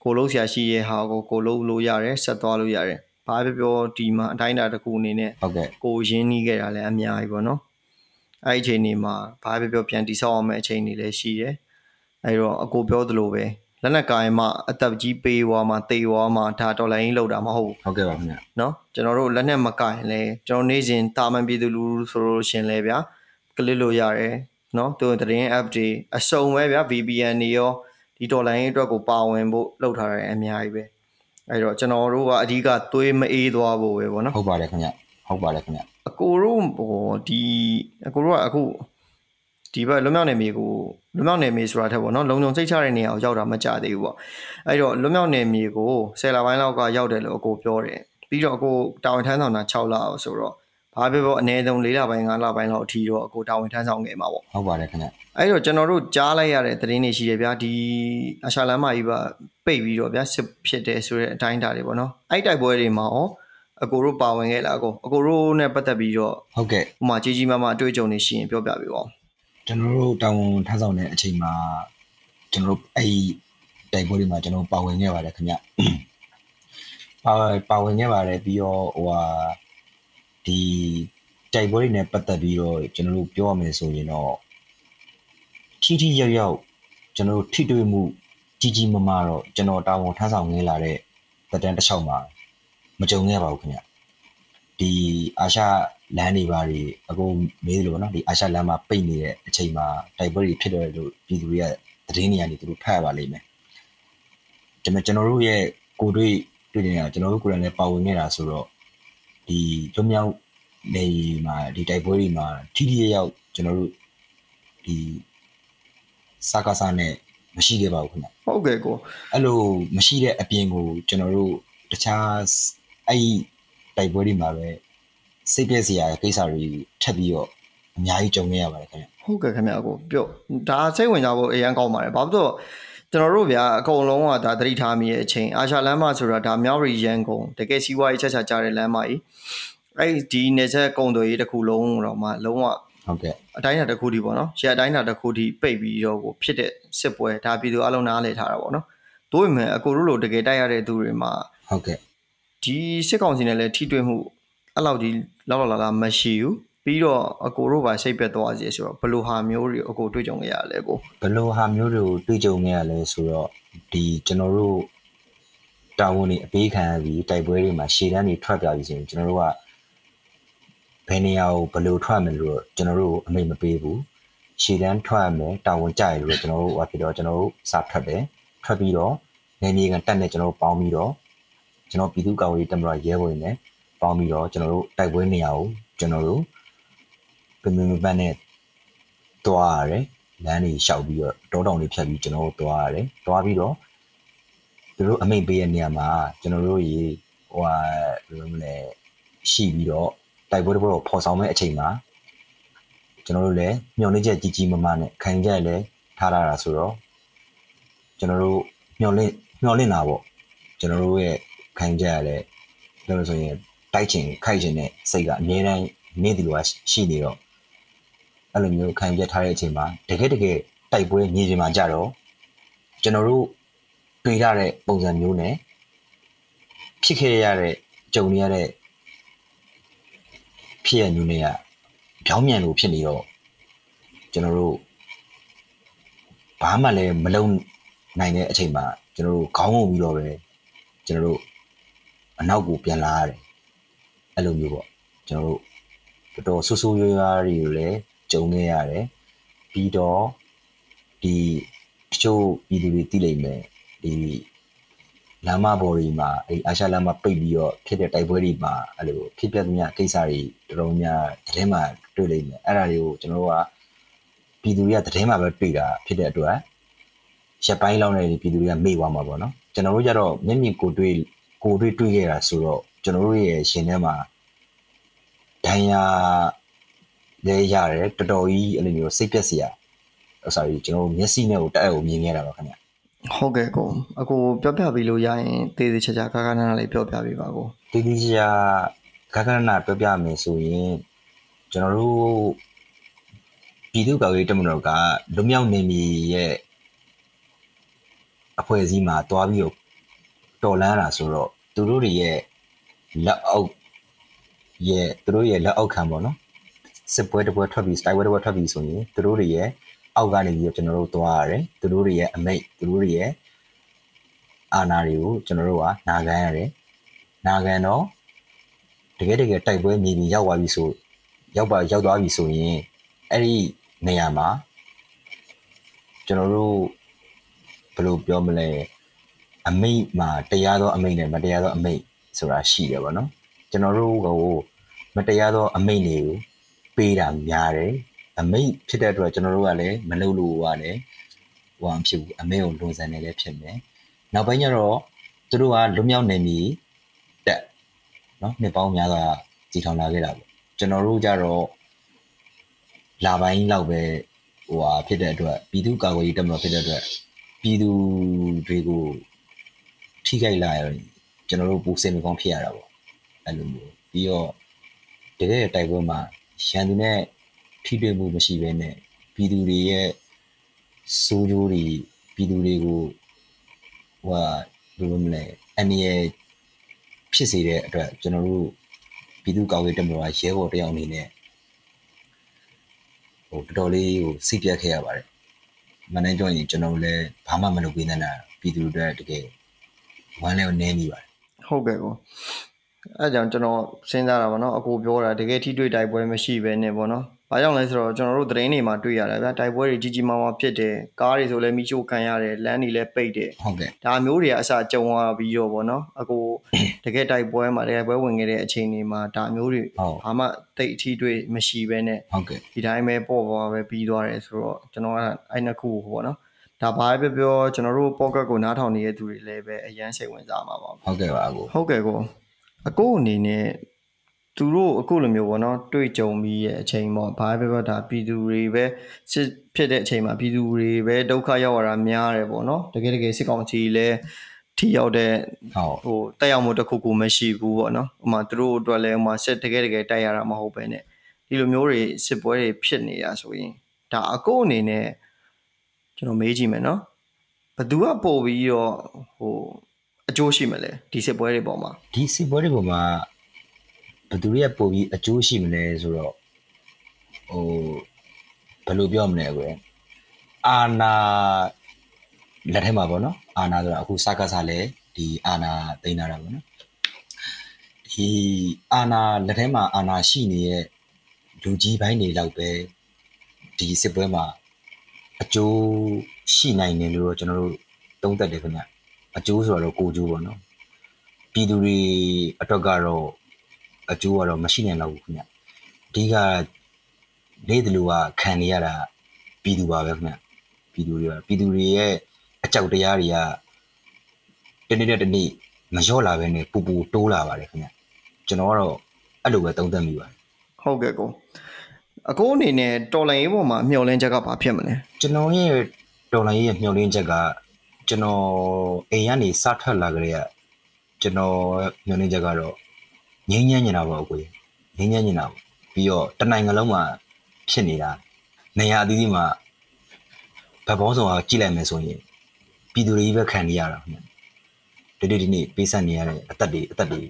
Speaker 1: ကိုလုံးဆရာရှိရဲ့ဟာကိုကိုလုံးလို့ရတယ်ဆက်သွားလို့ရတယ် ဘာပဲပြောဒီမှာအတိုင်းအတာတစ်ခုအနေနဲ့
Speaker 2: ဟုတ်ကဲ့
Speaker 1: ကိုရင်းနှီးခဲ့တာလည်းအများကြီးပေါ့နော်အဲ့ဒီအချိန်ဒီမှာဘာပဲပြောပြန်တိဆောက်အောင်မယ့်အချိန်တွေလည်းရှိတယ်အဲ့တော့အကိုပြောသလိုပဲလက်နက်ကိုင်မှအသက်ကြီးပေးွားမှတေွားမှဒါတော်လိုင်းလောက်တာမဟုတ်ဘူး
Speaker 2: ဟုတ်ကဲ့ပါခင်ဗျ
Speaker 1: เนาะကျွန်တော်တို့လက်နဲ့မကင်လဲကျွန်တော်နေ့စဉ်တာမန်ပြည်သူလူထုဆိုလို့ရှင်လဲဗျာကလစ်လို့ရတယ်เนาะသူသတင်း app တွေအစုံပဲဗျာ VPN တွေရောဒီဒေါ်လာရင်းအတွက်ကိုပါဝင်ဖို့လုပ်ထားတယ်အများကြီးပဲ အဲ့တော့ကျွန်တော်တို့ကအဓိကသွေးမအေးသွားဖို့ပဲဗောနော်
Speaker 2: ဟုတ်ပါတယ်ခင်ဗျဟုတ်ပါတယ်ခင်ဗျ
Speaker 1: အကိုတို့ဟိုဒီအကိုတို့ကအခုဒီဘက်လွတ်မြောက်နယ်မြေကိုလွတ်မြောက်နယ်မြေဆိုတာထက်ပေါ့နော်လုံုံစိတ်ချတဲ့နေရာကိုရောက်တာမကြသေးဘူးပေါ့အဲ့တော့လွတ်မြောက်နယ်မြေကိုဆယ်လပိုင်းလောက်ကရောက်တယ်လို့အကိုပြောတယ်ပြီးတော့အကိုတာဝန်ထမ်းဆောင်တာ6လအောင်ဆိုတော့ ဘာပဲပြောအနည်းဆုံး4လပိုင်း5လပိုင်းလောက်အထိတော့အကိုတာဝန်ထမ်းဆောင်ခဲ့မှာပေါ့
Speaker 2: ဟုတ်ပါတယ်ခင်ဗျ
Speaker 1: အဲ့တော့ကျွန်တော်တို့ကြားလိုက်ရတဲ့သတင်းတွေရှိတယ်ဗျာဒီအရှာလမ်းမကြီးပါပိတ်ပြီးတော့ဗျာစစ်ဖြစ်တယ်ဆိုတဲ့အတိုင်းအတာတွေပေါ့နော်အဲ့တိုက်ပွဲတွေမှာရောအကိုတို့ပါဝင်ခဲ့လားအကိုအကိုတို့နဲ့ပတ်သက်ပြီးတော့
Speaker 2: ဟုတ်ကဲ့
Speaker 1: ဥပမာကြီးကြီးမားမားအတွေ့အကြုံတွေရှိရင်ပြောပြပေးပါဦး
Speaker 2: ကျွန်တော်တို့တာဝန်ထမ်းဆောင်တဲ့အချိန်မှာကျွန်တော်တို့အဲ့ဒီတိုက်ပွဲတွေမှာကျွန်တော်ပါဝင်ခဲ့ပါတယ်ခင်ဗျပါပါဝင်ခဲ့ပါတယ်ပြီးတော့ဟိုဟာ ဒီတိုက်ပွဲတွေနဲ့ပတ်သက်ပြီးတော့ကျွန်တော်တို့ပြောရမယ်ဆိုရင်တော့ထိထိရောက်ရောက်ကျွန်တော်တို့ထိတွေ့မှုကြီးကြီးမားမားတော့ကျွန်တော်တာဝန်ထမ်းဆောင်နေလာတဲ့တက်တန်းတစ်လျှောက်မှာမကြုံခဲ့ပါဘူးခင်ဗျဒီအာရှလမ်းတွေပါတွေအကုန်မေးလို့ပေါ့နော်ဒီအာရှလမ်းမှာပိတ်နေတဲ့အချိန်မှာတိုက်ပွဲတွေဖြစ်တယ်လို့ပြည်သူတွေကသတင်းတွေကနေသူတို့ဖတ်ရပါလိမ့်မယ်ဒါပေမဲ့ကျွန်တော်တို့ရဲ့ကိုယ်တွေ့တွေ့နေတာကျွန်တော်တို့ကိုယ်တိုင်လည်းပါဝင်နေတာဆိုတော့ ဒီလွမြောက်နေမှာဒီတိုက်ပွဲတွေမှာထိထိရောက်ရောက်ကျွန်တော်တို့ဒီစကားစားနဲ့မရှိခဲ့ပါဘူးခင်ဗျ
Speaker 1: ဟုတ်ကဲ့ကို
Speaker 2: အဲ့လိုမရှိတဲ့အပြင်ကိုကျွန်တော်တို့တခြားအဲ့ဒီတိုက်ပွဲတွေမှာပဲစိတ်ပြည့်စရာကိစ္စတွေထပ်ပြီးတော့အများကြီးကြုံနေရပါတယ်ခင်ဗျ
Speaker 1: ဟုတ်ကဲ့ခင်ဗျာကိုပြောဒါစိတ်ဝင်စားဖို့အရင်ကောင်းပါတယ်ဘာဖြစ်လို့ ကျွန်တော်တို့ဗျာအကုန်လုံးကဒါသတိထားမိရဲ့အချိန်အာရှလမ်းမဆိုတာဒါမြောက်ရီရန်ကုန်တကယ်စီးပွားရေးချက်ချာကြတဲ့လမ်းမကြီးအဲ့ဒီနေချက်ကုံတွေတစ်ခုလုံးတော့မှလုံးဝ
Speaker 2: ဟုတ်ကဲ့
Speaker 1: အတိုင်းအတာတစ်ခုထိပေါ့နော်ရှယ်အတိုင်းအတာတစ်ခုထိပိတ်ပြီးတော့ကိုဖြစ်တဲ့စစ်ပွဲဒါပြည်သူအလုံးနားလည်ထားတာပေါ့နော်တို့ပေမဲ့အကိုတို့လိုတကယ်တိုက်ရတဲ့သူတွေမှာ
Speaker 2: ဟုတ်ကဲ့
Speaker 1: ဒီစစ်ကောင်စီနဲ့လည်းထိတွေ့မှုအဲ့လောက်ကြီးလောက်လောက်လာလာမရှိဘူး ပြီးတော့အကိုတို့ပါစိတ်ပက်သွားစီဆိုတော့ဘယ်လိုဟာမျိုးတွေအကိုတွေ့ကြုံခဲ့ရလဲကို
Speaker 2: ဘယ်လိုဟာမျိုးတွေကိုတွေ့ကြုံနေရလဲဆိုတော့ဒီကျွန်တော်တို့တာဝန်တွေအပေးခံရပြီးတိုက်ပွဲတွေမှာရှေ့တန်းတွေထွက်ပြပြီးဆိုရင်ကျွန်တော်တို့ကဘယ်နေရာကိုဘယ်လိုထွက်မယ်လို့တော့ကျွန်တော်တို့အမိတ်မပေးဘူးရှေ့တန်းထွက်ရမယ်တာဝန်ကြရလို့ကျွန်တော်တို့ဟောဖြစ်တော့ကျွန်တော်တို့စထွက်တယ်ထွက်ပြီးတော့နေမြေကန်တက်နဲ့ကျွန်တော်တို့ပေါင်းပြီးတော့ကျွန်တော်ပြည်သူ့ကာကွယ်ရေးတပ်မတော်ရဲဘော်တွေနဲ့ပေါင်းပြီးတော့ကျွန်တော်တို့တိုက်ပွဲနေရာကိုကျွန်တော်တို့ ပြင်ပပတ်နဲ့တွားရတယ်လမ်းတွေလျှောက်ပြီးတော့တောတောင်တွေဖြတ်ပြီးကျွန်တော်တို့တွားရတယ်တွားပြီးတော့သူတို့အမိတ်ပေးတဲ့နေရာမှာကျွန်တော်တို့ရေဟိုဟာဘယ်လိုမလဲရှိပြီးတော့တိုက်ပွဲတစ်ပွဲကိုဖော်ဆောင်မဲ့အချိန်မှာကျွန်တော်တို့လည်းမျှော်လင့်ချက်ကြီးကြီးမားမားနဲ့ခံကြရလဲထားရတာဆိုတော့ကျွန်တော်တို့မျှော်လင့်မျှော်လင့်တာပေါ့ကျွန်တော်တို့ရဲ့ခံကြရလဲပြောလို့ဆိုရင်တိုက်ချင်ခိုက်ချင်တဲ့စိတ်ကအမြဲတမ်းနေတယ်လို့ရှိနေတော့ အဲ့လိုမျိုးခံရထားတဲ့အချိန်မှာတကယ်တကယ်တိုက်ပွဲညီချိန်မှာကြတော့ကျွန်တော်တို့တွေ့ရတဲ့ပုံစံမျိုးနဲ့ဖြစ်ခဲ့ရတဲ့ကြုံရတဲ့ဖြစ်ရမျိုးတွေကပြောင်းမြန်လို့ဖြစ်နေတော့ကျွန်တော်တို့ဘာမှလည်းမလုံနိုင်တဲ့အချိန်မှာကျွန်တော်တို့ခေါင်းငုံပြီးတော့ပဲကျွန်တော်တို့အနောက်ကိုပြန်လာရတယ်အဲ့လိုမျိုးပေါ့ကျွန်တော်တို့တော်တော်ဆူဆူရွရွားတွေကိုလည်း ကြုံခဲ့ရတယ်ပြီးတော့ဒီတချို့ပြည်သူတွေသိလိမ့်မယ်ဒီလမ်းမပေါ်တွေမှာအဲအာရှလမ်းမပိတ်ပြီးတော့ဖြစ်တဲ့တိုက်ပွဲတွေမှာအဲ့လိုဖြစ်ပျက်သမျှကိစ္စတွေတော်တော်များသတင်းမှာတွေ့လိမ့်မယ်အဲ့ဒါတွေကိုကျွန်တော်တို့ကပြည်သူတွေကသတင်းမှာပဲတွေ့တာဖြစ်တဲ့အတွက်ရက်ပိုင်းလောက်နေပြည်သူတွေကမေ့သွားမှာပေါ့နော်ကျွန်တော်တို့ကြတော့မျက်မြင်ကိုတွေ့ကိုတွေ့တွေ့ခဲ့တာဆိုတော့ကျွန်တော်တို့ရဲ့ရှင်ထဲမှာဒဏ်ရာ လဲရတယ်တော်တော်ကြီးအဲ့လိုမျိုးစိတ်ပြက်စရာ sorry ကျွန်တော်မျက်စိနဲ့ကိုတက်အပ်ကိုမြင်ခဲ့တာပါခင်ဗျ
Speaker 1: ဟုတ်ကဲ့ကိုအကိုပြောပြပြီးလို့ရရင်တေးသေးချာချာခါခါနာနာလေးပြောပြပေးပါကို
Speaker 2: တီတီချာဂဂနနာပြောပြမယ်ဆိုရင်ကျွန်တော်တို့ပြည်သူ့ကာကွယ်ရေးတပ်မတော်ကလူမြောက်နေမီရဲ့အဖွဲ့အစည်းမှာတွားပြီးတော့တော်လန်းတာဆိုတော့သူတို့တွေရဲ့လက်အောက်ရဲ့သူတို့ရဲ့လက်အောက်ခံပေါ့နော် စစ်ပွဲတစ်ပွဲထွက်ပြီး style ပွဲတစ်ပွဲထွက်ပြီးဆိုရင်သူတို့တွေရဲ့အောက်ကနေပြီးတော့ကျွန်တော်တို့သွားရတယ်သူတို့တွေရဲ့အမိတ်သူတို့တွေရဲ့အာဏာတွေကိုကျွန်တော်တို့ကနာခံရတယ်နာခံတော့တကယ်တကယ်တိုက်ပွဲမြေပြင်ရောက်သွားပြီဆိုရောက်ပါရောက်သွားပြီဆိုရင်အဲ့ဒီနေရာမှာကျွန်တော်တို့ဘယ်လိုပြောမလဲအမိတ်မှာတရားသောအမိတ်နဲ့မတရားသောအမိတ်ဆိုတာရှိတယ်ဗောနော်ကျွန်တော်တို့ကမတရားသောအမိတ်တွေကို ပေးတာများတယ်အမိတ်ဖြစ်တဲ့အတွက်ကျွန်တော်တို့ကလည်းမလုပ်လို့ရတယ်ဟိုအဖြစ်ဘူးအမေကိုလွန်ဆန်နေလည်းဖြစ်မယ်နောက်ပိုင်းကျတော့သူတို့ကလွမြောက်နေပြီတက်နော်နှစ်ပေါင်းများစွာကြည်ထောင်လာခဲ့တာပေါ့ကျွန်တော်တို့ကြတော့လာပိုင်းလောက်ပဲဟိုဟာဖြစ်တဲ့အတွက်ပြည်သူ့ကာကွယ်ရေးတပ်မတော်ဖြစ်တဲ့အတွက်ပြည်သူတွေကိုထိခိုက်လာရင်ကျွန်တော်တို့ပူစင်မကောင်းဖြစ်ရတာပေါ့အဲ့လိုမျိုးပြီးတော့တကယ်တိုက်ပွဲမှာ ရန်သူနဲ့ထိတွေ့မှုမရှိဘဲနဲ့ပြည်သူတွေရဲ့စိုးကြိုးတွေပြည်သူတွေကိုဟိုဟာဘယ်လိုမလဲအနေရဖြစ်စေတဲ့အတွက်ကျွန်တော်တို့ပြည်သူ့ကာကွယ်တပ်မတော်ရဲဘော်တယောက်အနေနဲ့ဟိုတော်တော်လေးဟိုစိတ်ပြတ်ခဲ့ရပါတယ်မနိုင်တော့ရင်ကျွန်တော်လည်းဘာမှမလုပ်ပေးနိုင်တာပြည်သူတွေတကယ်ဝမ်းလည်းနည်းနေပါတယ်
Speaker 1: ဟုတ်ကဲ့ကို အဲကြောင့်ကျွန်တော်စဉ်းစားတာပေါ့နော်အကိုပြောတာတကယ်ထိတွေ့တိုက်ပွဲမရှိဘဲနဲ့ပေါ့နော်။ဘာကြောင့်လဲဆိုတော့ကျွန်တော်တို့သတင်းတွေမှာတွေ့ရတယ်ဗျာတိုက်ပွဲတွေကြီးကြီးမားမားဖြစ်တယ်ကားတွေဆိုလည်းမိချို့ခံရတယ်လမ်းတွေလည်းပိတ်တယ်
Speaker 2: ဟုတ်ကဲ့
Speaker 1: ဒါမျိုးတွေကအစကြုံရပြီးတော့ပေါ့နော်အကိုတကယ်တိုက်ပွဲမှာတိုက်ပွဲဝင်ခဲ့တဲ့အချိန်တွေမှာဒါမျိုးတွေ
Speaker 2: ဟုတ်
Speaker 1: ဘာမှတိတ်အထီးတွေ့မရှိဘဲနဲ့
Speaker 2: ဟုတ်ကဲ့
Speaker 1: ဒီတိုင်းပဲပေါ့ပါပဲပြီးသွားတယ်ဆိုတော့ကျွန်တော်ကအဲ့နှစ်ခုကိုပေါ့နော်ဒါဘာပဲပြောပြောကျွန်တော်တို့ pocket ကိုနားထောင်နေတဲ့သူတွေလည်းပဲအရန်စိတ်ဝင်စားမှာပါ
Speaker 2: ဟုတ်ကဲ့ပါအကို
Speaker 1: ဟုတ်ကဲ့ကို အကိုအနေနဲ့သူတို့အခုလိုမျိုးပေါ့နော်တွေ့ကြုံပြီးရဲ့အချိန်ပေါ့ဘာပဲပြောဒါပြည်သူတွေပဲစစ်ဖြစ်တဲ့အချိန်မှာပြည်သူတွေပဲဒုက္ခရောက်ရတာများတယ်ပေါ့နော်တကယ်တကယ်စစ်ကောင်စီလည်းထိရောက်တဲ့
Speaker 2: ဟုတ်
Speaker 1: ဟိုတက်ရောက်မှုတစ်ခုခုမရှိဘူးပေါ့နော်ဥပမာသူတို့အတွက်လည်းဥပမာစစ်တကယ်တကယ်တိုက်ရတာမဟုတ်ပဲねဒီလိုမျိုးတွေစစ်ပွဲတွေဖြစ်နေတာဆိုရင်ဒါအကိုအနေနဲ့ကျွန်တော်မေးကြည့်မယ်နော်ဘယ်သူကပို့ပြီးတော့ဟို အကျိုးရှိမလဲဒီစစ်ပွဲတွေပေါ်မှာ
Speaker 2: ဒီစီပွဲတွေပေါ်မှာဘယ်သူတွေကပို့ပြီးအကျိုးရှိမလဲဆိုတော့ဟိုဘယ်လိုပြောမလဲကွယ်အာနာလက်ထဲမှာပေါ့နော်အာနာဆိုတာအခုစကားစားလဲဒီအာနာသိမ်းလာတာပေါ့နော်ဒီအာနာလက်ထဲမှာအာနာရှိနေတဲ့လူကြီးပိုင်းတွေလောက်ပဲဒီစစ်ပွဲမှာအကျိုးရှိနိုင်တယ်လို့တော့ကျွန်တော်တို့သုံးသပ်တယ်ခင်ဗျ အကျိုးဆိုတော့ကိုယ်ကျိုးပေါ့နော်ပြည်သူတွေအတွက်ကတော့အကျိုးကတော့မရှိနိုင်တော့ဘူးခင်ဗျအဓိကလေးတလူကခံနေရတာပြည်သူပါပဲခင်ဗျပြည်သူတွေကပြည်သူတွေရဲ့အကြောက်တရားတွေကတနေ့နဲ့တနေ့မလျော့လာပဲနဲ့ပူပူတိုးလာပါတယ်ခင်ဗျကျွန်တော်ကတော့အဲ့လိုပဲသုံးသပ်မိပါတယ်
Speaker 1: ဟုတ်ကဲ့ကိုအကိုအနေနဲ့တော်လိုင်းရေးပေါ်မှာမျှော်လင့်ချက်ကဘာဖြစ်မလဲ
Speaker 2: ကျွန်တော်ရဲ့ဒေါ်လာရေးရဲ့မျှော်လင့်ချက်က ကျွန်တော်အိမ်ကနေစထွက်လာကြတဲ့ကကျွန်တော်မျှော်လင့်ချက်ကတော့ငြိမ်းချမ်းနေတာပေါ့အကိုကြီးငြိမ်းချမ်းနေတာပေါ့ပြီးတော့တနိုင်ငံလုံးမှာဖြစ်နေတာနေရာအသီးသီးမှာဗတ်ပေါင်းဆောင်ကကြည့်လိုက်မယ်ဆိုရင်ပြည်သူတွေကြီးပဲခံနေရတာခင်ဗျဒီဒီဒီနေ့ပေးဆက်နေရတဲ့အသက်တွေအသက်တွေ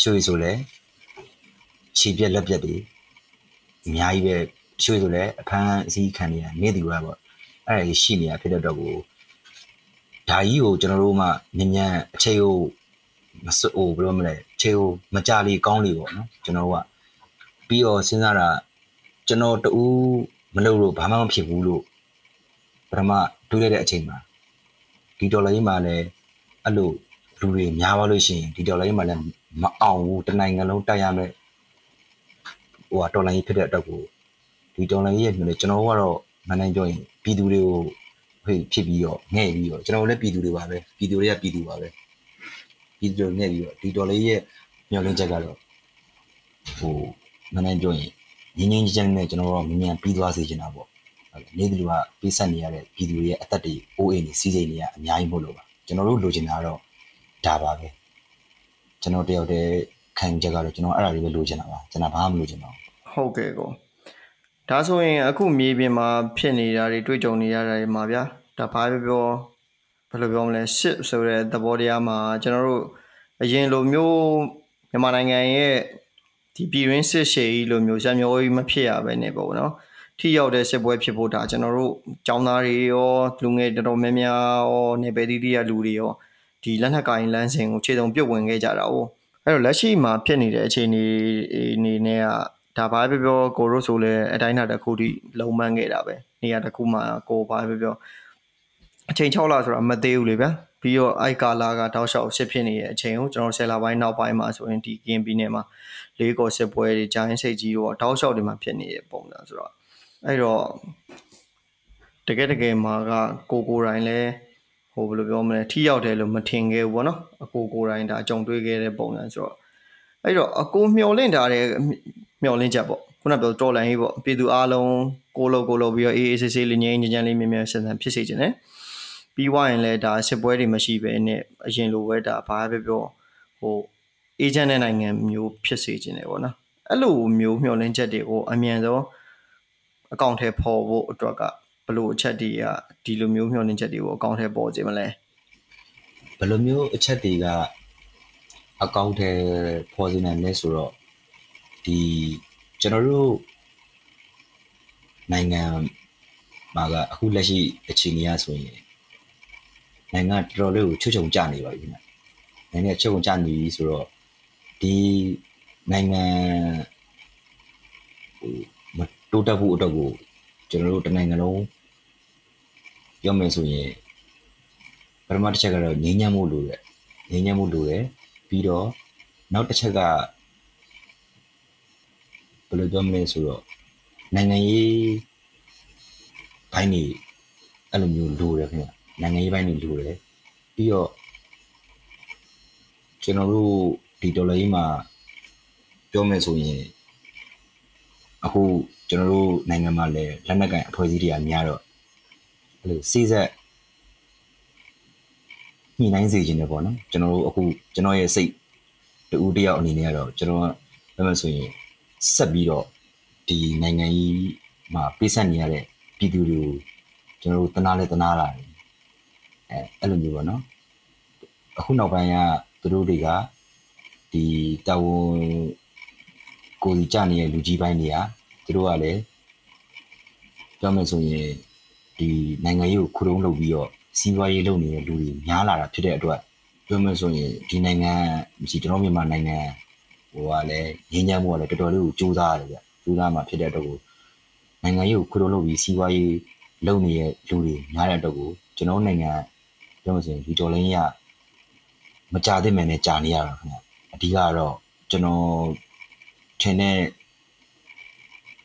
Speaker 2: ရွှေဆိုလဲခြေပြက်လက်ပြက်တွေအများကြီးပဲရွှေဆိုလဲအခန်းအစည်းခံနေရနေသူကပေါ့အဲ့ဒါကြီးရှိနေတာဖြစ်တဲ့အတွက်ကို ဒါကြီးကိုကျွန်တော်တို့မှညဉ့်ညံ့အချိန်ကိုမစအိုဘယ်လိုမလဲအချိန်ကိုမကြလေကောင်းလေပေါ့နော်ကျွန်တော်တို့ကပြီးတော့စဉ်းစားတာကျွန်တော်တူမလုပ်လို့ဘာမှမဖြစ်ဘူးလို့ပထမတွေးလိုက်တဲ့အချိန်မှာဒီဒေါ်လာကြီးမှလည်းအဲ့လိုလူတွေများပါလို့ရှိရင်ဒီဒေါ်လာကြီးမှလည်းမအောင်ဘူးတနိုင်ငံလုံးတိုက်ရမယ်ဟိုကဒေါ်လာကြီးဖြစ်တဲ့အတွက်ကိုဒီဒေါ်လာကြီးရဲ့မျိုးလေကျွန်တော်တို့ကတော့မနိုင်ကြရင်ပြည်သူတွေကို ဟေ့ဖြစ်ပြီးတော့ငဲ့ပြီးတော့ကျွန်တော်တို့လည်းပြည်သူတွေပါပဲပြည်သူတွေကပြည်သူပါပဲပြည်သူတွေငဲ့ပြီးတော့ဒီဒေါ်လာကြီးရဲ့မျောလင်းချက်ကတော့ဟိုမနိုင်ကြရင်ငင်းငင်းချင်းနဲ့ကျွန်တော်တို့မြန်မြန်ပြီးသွားစေချင်တာပေါ့နေသူကပေးဆက်နေရတဲ့ပြည်သူတွေရဲ့အသက်တွေအိုးအိမ်တွေစီးစိမ်တွေကအများကြီးမို့လို့ပါကျွန်တော်တို့လိုချင်တာကတော့ဒါပါပဲကျွန်တော်တယောက်တည်းခံချက်ကတော့ကျွန်တော်အဲ့ဒါလေးပဲလိုချင်တာပါကျွန်တော်ဘာမှမလိုချင်တော့
Speaker 1: ဟုတ်ကဲ့ကို ဒါဆိုရင်အခုမြေပြင်မှာဖြစ်နေတာတွေတွေ့ကြုံနေရတာတွေမှာဗျာဒါဘာပဲပြောဘယ်လိုပြောမလဲရှစ်ဆိုတဲ့သဘောတရားမှာကျွန်တော်တို့အရင်လိုမျိုးမြန်မာနိုင်ငံရဲ့ဒီပြည်ရင်းစစ်ရှည်ကြီးလိုမျိုးဇာမျိုးကြီးမဖြစ်ရပဲနေပေါ့နော်ထိရောက်တဲ့စစ်ပွဲဖြစ်ဖို့ဒါကျွန်တော်တို့ចောင်းသားတွေရောလူငယ်တော်တော်များများရောနေပယ်တီးတီးရလူတွေရောဒီလက်နက်ကိုင်လမ်းစဉ်ကိုခြေစုံပြုတ်ဝင်ခဲ့ကြတာ哦အဲ့တော့လက်ရှိမှာဖြစ်နေတဲ့အခြေအနေအနေနဲ့က ဒါဘာပဲပြောပြောကိုရိုဆိုလဲအတိုင်းအတာတစ်ခုထိလုံမန်းခဲ့တာပဲနေရာတစ်ခုမှာကိုဘာပဲပြောအချိန်6လဆိုတာမသေးဘူးလေဗျာပြီးတော့အိုက်ကာလာကတောက်လျှောက်စစ်ဖြစ်နေတဲ့အချိန်ကိုကျွန်တော်ဆယ်လပိုင်းနောက်ပိုင်းမှာဆိုရင်ဒီ KMB နဲ့မှာလေးကောစစ်ပွဲတွေဂျိုင်းစိတ်ကြီးတော့တောက်လျှောက်တွေမှာဖြစ်နေတဲ့ပုံစံဆိုတော့အဲ့တော့တကယ်တကယ်မှာကကိုကိုတိုင်းလဲဟိုဘယ်လိုပြောမလဲထိရောက်တယ်လို့မထင်ခဲ့ဘူးပေါ့နော်အကိုကိုတိုင်းဒါကြုံတွေ့ခဲ့တဲ့ပုံစံဆိုတော့အဲ့တော့အကိုမျောလင့်ထားတဲ့ မျောလင့်ချက်ပေါ့ခုနပြောတော်လိုင်းကြီးပေါ့ပြည်သူအားလုံးကိုလိုကိုလိုပြီးတော့အေးအေးဆေးဆေးလေးငြိမ်းငြိမ်းချမ်းလေးမြဲမြဲဆန်ဆန်ဖြစ်စေခြင်း ਨੇ ပြီးွားရင်လည်းဒါစစ်ပွဲတွေမရှိဘဲနဲ့အရင်လိုပဲဒါဘာပဲပြောဟိုအေဂျင့်တဲ့နိုင်ငံမျိုးဖြစ်စေခြင်း ਨੇ ပေါ့နော်အဲ့လိုမျိုးမျောလင့်ချက်တွေကိုအမြန်ဆုံးအကောင့်ထဲပေါ်ဖို့အတွက်ကဘလို့အချက်တွေကဒီလိုမျိုးမျောလင့်ချက်တွေကိုအကောင့်ထဲပေါ်စေမလဲ
Speaker 2: ဘယ်လိုမျိုးအချက်တွေကအကောင့်ထဲပေါ်စေနိုင်လဲဆိုတော့ ဒီကျွန်တော်တို့နိုင်ငံမှာကအခုလက်ရှိအခြေအနေအရဆိုရင်နိုင်ငံတော်တော်လေးကိုချွတ်ချုံကြနေပါပြီခင်ဗျနိုင်ငံချုပ်ချုံကြနေပြီဆိုတော့ဒီနိုင်ငံဟိုမတိုးတက်ဖို့အတွက်ကိုကျွန်တော်တို့တနိုင်ငံလုံးပြောမယ်ဆိုရင်ပထမတစ်ချက်ကတော့ငြိမ်းချမ်းမှုလိုတယ်ငြိမ်းချမ်းမှုလိုတယ်ပြီးတော့နောက်တစ်ချက်က ဘယ်လိုပြောမလဲဆိုတော့နိုင်ငံရေးဘိုင်းနေအဲ့လိုမျိုးလိုတယ်ခင်ဗျနိုင်ငံရေးဘိုင်းနေလိုတယ်ပြီးတော့ကျွန်တော်တို့ဒီဒေါ်လာကြီးမှာပြောမယ်ဆိုရင်အခုကျွန်တော်တို့နိုင်ငံမှာလည်းလက်နက်ကိုင်အဖွဲ့အစည်းတွေကများတော့အဲ့လိုစီးဆက်ညှိနှိုင်းစေခြင်းတယ်ပေါ့နော်ကျွန်တော်တို့အခုကျွန်တော်ရဲ့စိတ်တူတယောက်အနေနဲ့ကတော့ကျွန်တော်ကဘယ်မှာဆိုရင် ဆက်ပြီးတော့ဒီနိုင်ငံကြီးမှာပြည့်စက်နေရတဲ့ပြည်သူတွေကိုကျွန်တော်တို့တနာလဲတနာလာတယ်အဲအဲ့လိုမျိုးပေါ့နော်အခုနောက်ပိုင်းကသူတို့တွေကဒီတာဝန်ကိုယ်ကြီးကြနေတဲ့လူကြီးပိုင်းတွေကသူတို့ကလည်းပြောမယ်ဆိုရင်ဒီနိုင်ငံရေးကိုခုတုံးလုပ်ပြီးတော့စီးပွားရေးလုပ်နေတဲ့လူတွေများလာတာဖြစ်တဲ့အတွက်ပြောမယ်ဆိုရင်ဒီနိုင်ငံမရှိကျွန်တော်မြန်မာနိုင်ငံ ဟိုကလည်းငြင်းချမ်းမှုကလည်းတော်တော်လေးကိုစူးစမ်းရတယ်ဗျစူးစမ်းမှဖြစ်တဲ့အတွက်ကိုနိုင်ငံရေးကိုခုတုံးလုပ်ပြီးစီးပွားရေးလုပ်နေတဲ့လူတွေများတဲ့အတွက်ကိုကျွန်တော်နိုင်ငံပြောမယ်ဆိုရင်ဒီတော်လိုင်းရမကြသင့်မယ်နဲ့ကြာနေရတာခင်ဗျအဓိကတော့ကျွန်တော်ထင်တဲ့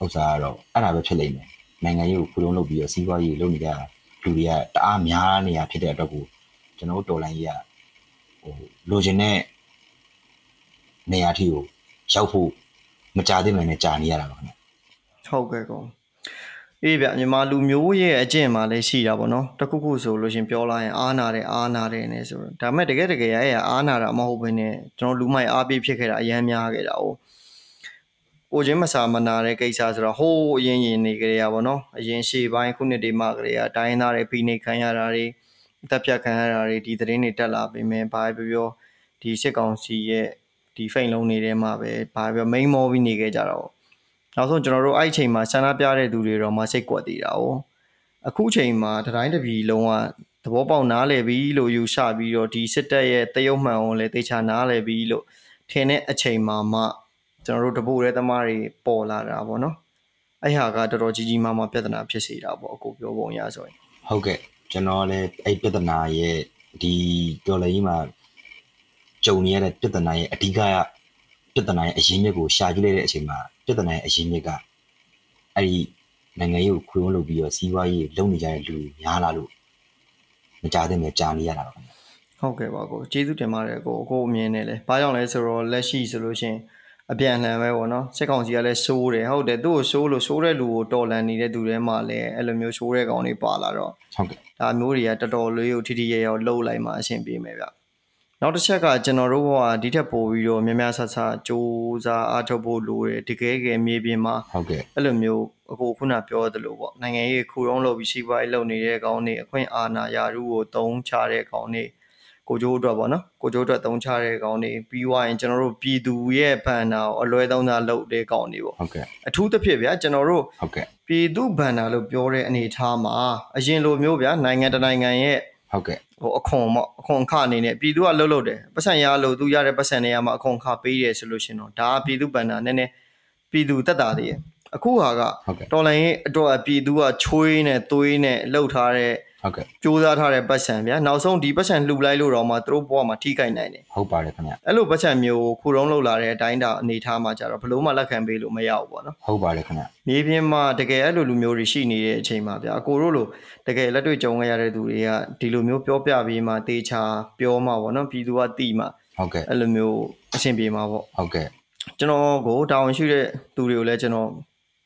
Speaker 2: ဥစ္စာကတော့အဲ့ဒါပဲဖြစ်လိမ့်မယ်နိုင်ငံရေးကိုခုလုံးလုပ်ပြီးတော့စီးပွားရေးလုပ်နေကြလူတွေကတအားများနေရဖြစ်တဲ့အတွက်ကိုကျွန်တော်တို့တော်လိုင်းကြီးကဟိုလိုချင်တဲ့ နေရာထိကိုရောက်ဖို့မကြသေးမယ်နဲ့ကြာနေရတာပါခင်ဗျ
Speaker 1: ဟုတ်ကဲ့ကောအေးဗျမြန်မာလူမျိုးရဲ့အကျင့်မှာလည်းရှိတာပေါ့နော်တခုခုဆိုလို့ရှင်ပြောလိုက်ရင်အားနာတယ်အားနာတယ်နဲ့ဆိုတော့ဒါပေမဲ့တကယ်တကယ်ရဲ့အားနာတာမဟုတ်ဘဲနဲ့ကျွန်တော်လူမိုက်အားပေးဖြစ်ခဲ့တာအများများခဲ့တာ哦ကိုချင်းမစာမနာတဲ့ကိစ္စဆိုတော့ဟိုးအရင်ရင်နေကြရပါတော့အရင်ရှေ့ပိုင်းခုနှစ်တွေမှကြရတိုင်းသားတွေဖိနေခံရတာတွေတက်ပြတ်ခံရတာတွေဒီသတင်းတွေတက်လာပြီမယ်ဘာပဲပြောဒီစစ်ကောင်စီရဲ့ ဒီဖိန်လုံးတွေထဲမှာပဲဘာပဲပြောမိန်မောပြီးနေခဲ့ကြတော့နောက်ဆုံးကျွန်တော်တို့အဲ့အချိန်မှာဆန္ဒပြတဲ့သူတွေတော့မစိတ်ကွက်သေးတာ哦အခုချိန်မှာတတိုင်းတပြည်လုံးကသဘောပေါက်နားလည်ပြီလို့ယူဆပြီးတော့ဒီစစ်တပ်ရဲ့တရုတ်မှန်အောင်လည်းတေချာနားလည်ပြီလို့ထင်တဲ့အချိန်မှာမှကျွန်တော်တို့တပုတ်ရဲသမားတွေပေါ်လာတာပေါ့နော်အဲ့ဟာကတော်တော်ကြီးကြီးမားမားပြဿနာဖြစ်စေတာပေါ့အကိုပြောပုံရဆိုရင်
Speaker 2: ဟုတ်ကဲ့ကျွန်တော်လည်းအဲ့ပြဿနာရဲ့ဒီတော်လိုင်းကြီးမှာ ကြုံနေရတဲ့ပြဿနာရဲ့အဓိကပြဿနာရဲ့အရင်းမြစ်ကိုရှာကြည့်လိုက်တဲ့အချိန်မှာပြဿနာရဲ့အရင်းမြစ်ကအဲ့ဒီနိုင်ငံရေးကိုခွေးဝန်းလုပ်ပြီးတော့စီးပွားရေးလုပ်နေကြတဲ့လူတွေများလာလို့မကြတဲ့မဲ့ကြာနေရတာပါခင်ဗျ
Speaker 1: ဟုတ်ကဲ့ပါကိုကျေးဇူးတင်ပါတယ်ကိုကိုအမြင်နဲ့လဲဘာကြောင့်လဲဆိုတော့လက်ရှိဆိုလို့ရှိရင်အပြန်အလှန်ပဲပေါ့နော်စစ်ကောင်စီကလည်းစိုးတယ်ဟုတ်တယ်သူ့ကိုစိုးလို့စိုးတဲ့လူကိုတော်လန်နေတဲ့သူတွေမှလည်းအဲ့လိုမျိုးစိုးတဲ့ကောင်တွေပါလာတော့
Speaker 2: ဟုတ်ကဲ့
Speaker 1: ဒါမျိုးတွေကတော်တော်လေးကိုထိထိရရလှုပ်လိုက်မှအဆင်ပြေမယ်ဗျ နောက်တစ်ချက်ကကျွန်တော်တို့ကဒီထက်ပိုပြီးတော့များများဆဆစူးစားအားထုတ်ဖို့လိုတယ်တကယ်ကယ်မြေပြင်မှာ
Speaker 2: ဟုတ်ကဲ့
Speaker 1: အဲ့လိုမျိုးအခုခုနပြောသလိုပေါ့နိုင်ငံရေးခူတုံးလုပ်ပြီးရှိပွားရေးလုပ်နေတဲ့ကောင်တွေအခွင့်အာဏာရာထူးကိုတုံးချတဲ့ကောင်တွေကိုကျိုးအတွက်ပေါ့နော်ကိုကျိုးအတွက်တုံးချတဲ့ကောင်တွေပြီးွားရင်ကျွန်တော်တို့ပြည်သူရဲ့ဘန်နာကိုအလွဲသုံးစားလုပ်တဲ့ကောင်တွေပေါ့
Speaker 2: ဟုတ်ကဲ့
Speaker 1: အထူးသဖြင့်ဗျာကျွန်တော်တို့
Speaker 2: ဟုတ်ကဲ့
Speaker 1: ပြည်သူဘန်နာလို့ပြောတဲ့အနေအထားမှာအရင်လိုမျိုးဗျာနိုင်ငံတနိုင်ငံရဲ့
Speaker 2: ဟုတ်ကဲ့
Speaker 1: ဟိုအခွန်ပေါ့အခွန်ခအနေနဲ့ပြည်သူကလှုပ်လှုပ်တယ်ပတ်စံရလို့သူရတဲ့ပတ်စံတွေကမှအခွန်ခပေးတယ်ဆိုလို့ရှင်တော့ဒါကပြည်သူဘန်နာနည်းနည်းပြည်သူတက်တာတွေရဲ့အခုဟာက
Speaker 2: ဟုတ်ကဲ့
Speaker 1: တော်လိုင်းရဲ့အတွက်ပြည်သူကချွေးနဲ့သွေးနဲ့လှုပ်ထားတဲ့
Speaker 2: ဟုတ်ကဲ့
Speaker 1: စူးစမ်းထားတဲ့ပတ်စံဗျာနောက်ဆုံးဒီပတ်စံလှူလိုက်လို့တော့မှသူတို့ဘဝမှာထိခိုက်နိုင်တယ်
Speaker 2: ဟုတ်ပါတယ်ခင်ဗျ
Speaker 1: အဲ့လိုပတ်စံမျိုးကိုခုတုံးလှုပ်လာတဲ့အတိုင်းတာအနေထားမှာကြတော့ဘလို့မှလက်ခံပေးလို့မရဘူးပေါ့နော်
Speaker 2: ဟုတ်ပါတယ်ခင်ဗျ
Speaker 1: မြေပြင်မှာတကယ်အဲ့လိုလူမျိုးတွေရှိနေတဲ့အချိန်မှာဗျာအကိုတို့လိုတကယ်လက်တွေ့ကြုံခဲ့ရတဲ့သူတွေကဒီလိုမျိုးပြောပြပြီးမှတေချာပြောမှပေါ့နော်ပြည်သူကတိမှ
Speaker 2: ဟုတ်ကဲ့
Speaker 1: အဲ့လိုမျိုးအဆင်ပြေမှာပေါ့
Speaker 2: ဟုတ်ကဲ့
Speaker 1: ကျွန်တော်ကိုတာဝန်ရှိတဲ့သူတွေကိုလည်းကျွန်တော်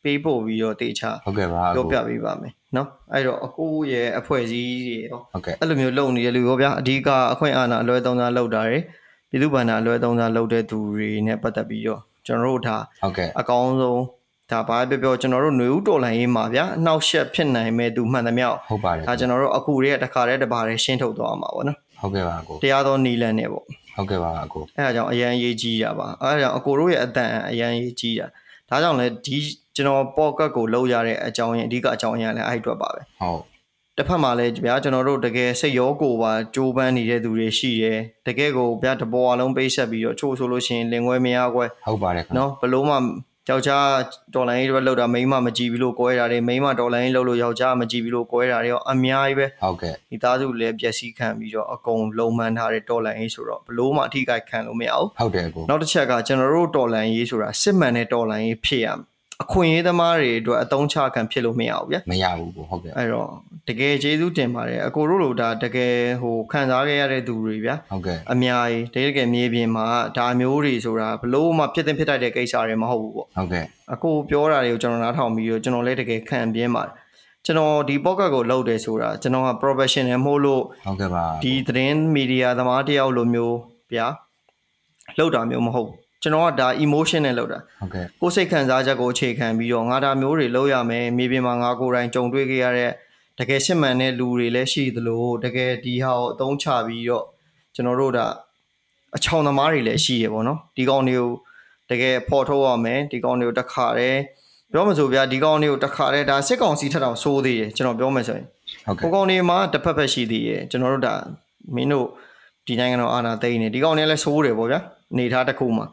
Speaker 1: ပေးပို့ပြီးတော့တေချာ
Speaker 2: ဟုတ်ကဲ့ပါအ
Speaker 1: ပြော
Speaker 2: ကို
Speaker 1: ပြပေးပါမယ်နော်အဲ့တော့အကိုရဲ့အဖွဲ့အစည်းတွေရော
Speaker 2: ဟုတ်ကဲ့
Speaker 1: အဲ့လိုမျိုးလုပ်နေတဲ့လူရောဗျာအဓိကအခွင့်အာဏာအလွဲသုံးစားလုပ်တာတွေပြည်သူ့ဘဏ္ဍာအလွဲသုံးစားလုပ်တဲ့သူတွေနဲ့ပတ်သက်ပြီးတော့ကျွန်တော်တို့ဒါ
Speaker 2: ဟုတ်ကဲ့
Speaker 1: အကောင်းဆုံးဒါဘာပဲပြောပြောကျွန်တော်တို့ຫນွေဦးတော်လိုင်းရေးမှာဗျာအနှောက်အယှက်ဖြစ်နိုင်မဲ့သူမှန်သမျှကို
Speaker 2: ဟုတ်ပါတယ်
Speaker 1: ဒါကျွန်တော်တို့အခုတည်းကတစ်ခါတည်းတစ်ပါးတည်းရှင်းထုတ်သွားမှာပေါ့နော်
Speaker 2: ဟုတ်ကဲ့ပါအကို
Speaker 1: တရားတော်နီလန်နဲ့ပေါ့
Speaker 2: ဟုတ်ကဲ့ပါအကို
Speaker 1: အဲဒါကြောင့်အရန်ရေးကြီးတာပါအဲဒါကြောင့်အကိုတို့ရဲ့အတန်အရန်ရေးကြီးတာ ဒါကြောင့်လည်းဒီကျွန်တော်ပေါ့ကတ်ကိုလောက်ရတဲ့အကြောင်းရင်းအဓိကအကြောင်းရင်းကလည်းအဲ့ဒီအတွက်ပါပဲ
Speaker 2: ဟုတ်
Speaker 1: တစ်ဖက်မှာလည်းဗျာကျွန်တော်တို့တကယ်စိတ်ရောကိုယ်ပါကြိုးပမ်းနေတဲ့သူတွေရှိတယ်တကယ်ကိုဗျာတဘောအလုံးပိတ်ဆက်ပြီးတော့ချို့ဆိုလို့ရှိရင်လင်ခွဲမရခွဲ
Speaker 2: ဟုတ်ပါတယ်ခင်ဗျ
Speaker 1: နော်ဘလို့မှ ယောက်ျားဒေါ်လာရေးတွေလောက်တာမိန်းမမကြည့်ဘူးလို့ကွဲတာတွေမိန်းမဒေါ်လာရေးလောက်လို့ယောက်ျားမကြည့်ဘူးလို့ကွဲတာတွေရောအများကြီးပဲ
Speaker 2: ဟုတ်ကဲ့
Speaker 1: မိသားစုလည်းပျက်စီးခံပြီးတော့အကုန်လုံမှန်ထားတဲ့ဒေါ်လာရေးဆိုတော့ဘလို့မှအထိကိုက်ခံလို့မရဘူး
Speaker 2: ဟုတ်တယ်ကို
Speaker 1: နောက်တစ်ချက်ကကျွန်တော်တို့တော်လန်ရေးဆိုတာစစ်မှန်တဲ့တော်လန်ရေးဖြစ်ရမယ် အခွင့်အရေးသမားတွေအတွက်အတုံးချခံဖြစ်လို့မရဘူးဗျာ
Speaker 2: မရဘူးကိုဟုတ်ကဲ့
Speaker 1: အဲ့တော့တကယ်ကျေးဇူးတင်ပါတယ်အကိုတို့လိုဒါတကယ်ဟိုခံစားခဲ့ရတဲ့သူတွေဗျာ
Speaker 2: ဟုတ်ကဲ့
Speaker 1: အများကြီးတကယ်မြေပြင်မှာဒါမျိုးတွေဆိုတာဘလို့မှဖြစ်တဲ့ဖြစ်တတ်တဲ့ကိစ္စတွေမဟုတ်ဘူးပေါ့
Speaker 2: ဟုတ်ကဲ့
Speaker 1: အကိုပြောတာတွေကိုကျွန်တော်နားထောင်ပြီးတော့ကျွန်တော်လည်းတကယ်ခံပြင်းပါတယ်ကျွန်တော်ဒီ podcast ကိုလုပ်တယ်ဆိုတာကျွန်တော်က professional မဟုတ်လို့
Speaker 2: ဟုတ်ကဲ့ပါ
Speaker 1: ဒီသတင်းမီဒီယာသမားတယောက်လိုမျိုးဗျာလောက်တာမျိုးမဟုတ်ဘူး ကျွန်တော်ကဒါ emotion နဲ့လောက်တာ
Speaker 2: ဟုတ်ကဲ့
Speaker 1: ကိုယ်စိတ်ခံစားချက်ကိုအခြေခံပြီးတော့ငါဒါမျိုးတွေလုပ်ရမယ်မြေပြင်မှာငါကိုယ်တိုင်ကြုံတွေ့ခဲ့ရတဲ့တကယ်ရှင်းမှန်တဲ့လူတွေလည်းရှိသလိုတကယ်ဒီဟာကိုအသုံးချပြီးတော့ကျွန်တော်တို့ဒါအချောင်သမားတွေလည်းရှိရပေါ့နော်ဒီကောင်တွေကိုတကယ်ဖော်ထုတ်ရမယ်ဒီကောင်တွေကိုတစ်ခါတည်းပြောမစို့ဗျာဒီကောင်တွေကိုတစ်ခါတည်းဒါစစ်ကောင်စီထက်တောင်စိုးသေးတယ်ကျွန်တော်ပြောမယ်ဆိုရင်
Speaker 2: ဟုတ်ကဲ့
Speaker 1: ကိုကောင်တွေမှာတစ်ဖက်ဖက်ရှိသေးရဲ့ကျွန်တော်တို့ဒါမင်းတို့ဒီနိုင်ငံတော်အာဏာသိမ်းနေဒီကောင်တွေလည်းစိုးတယ်ပေါ့ဗျာအနေထားတစ်ခုမှာ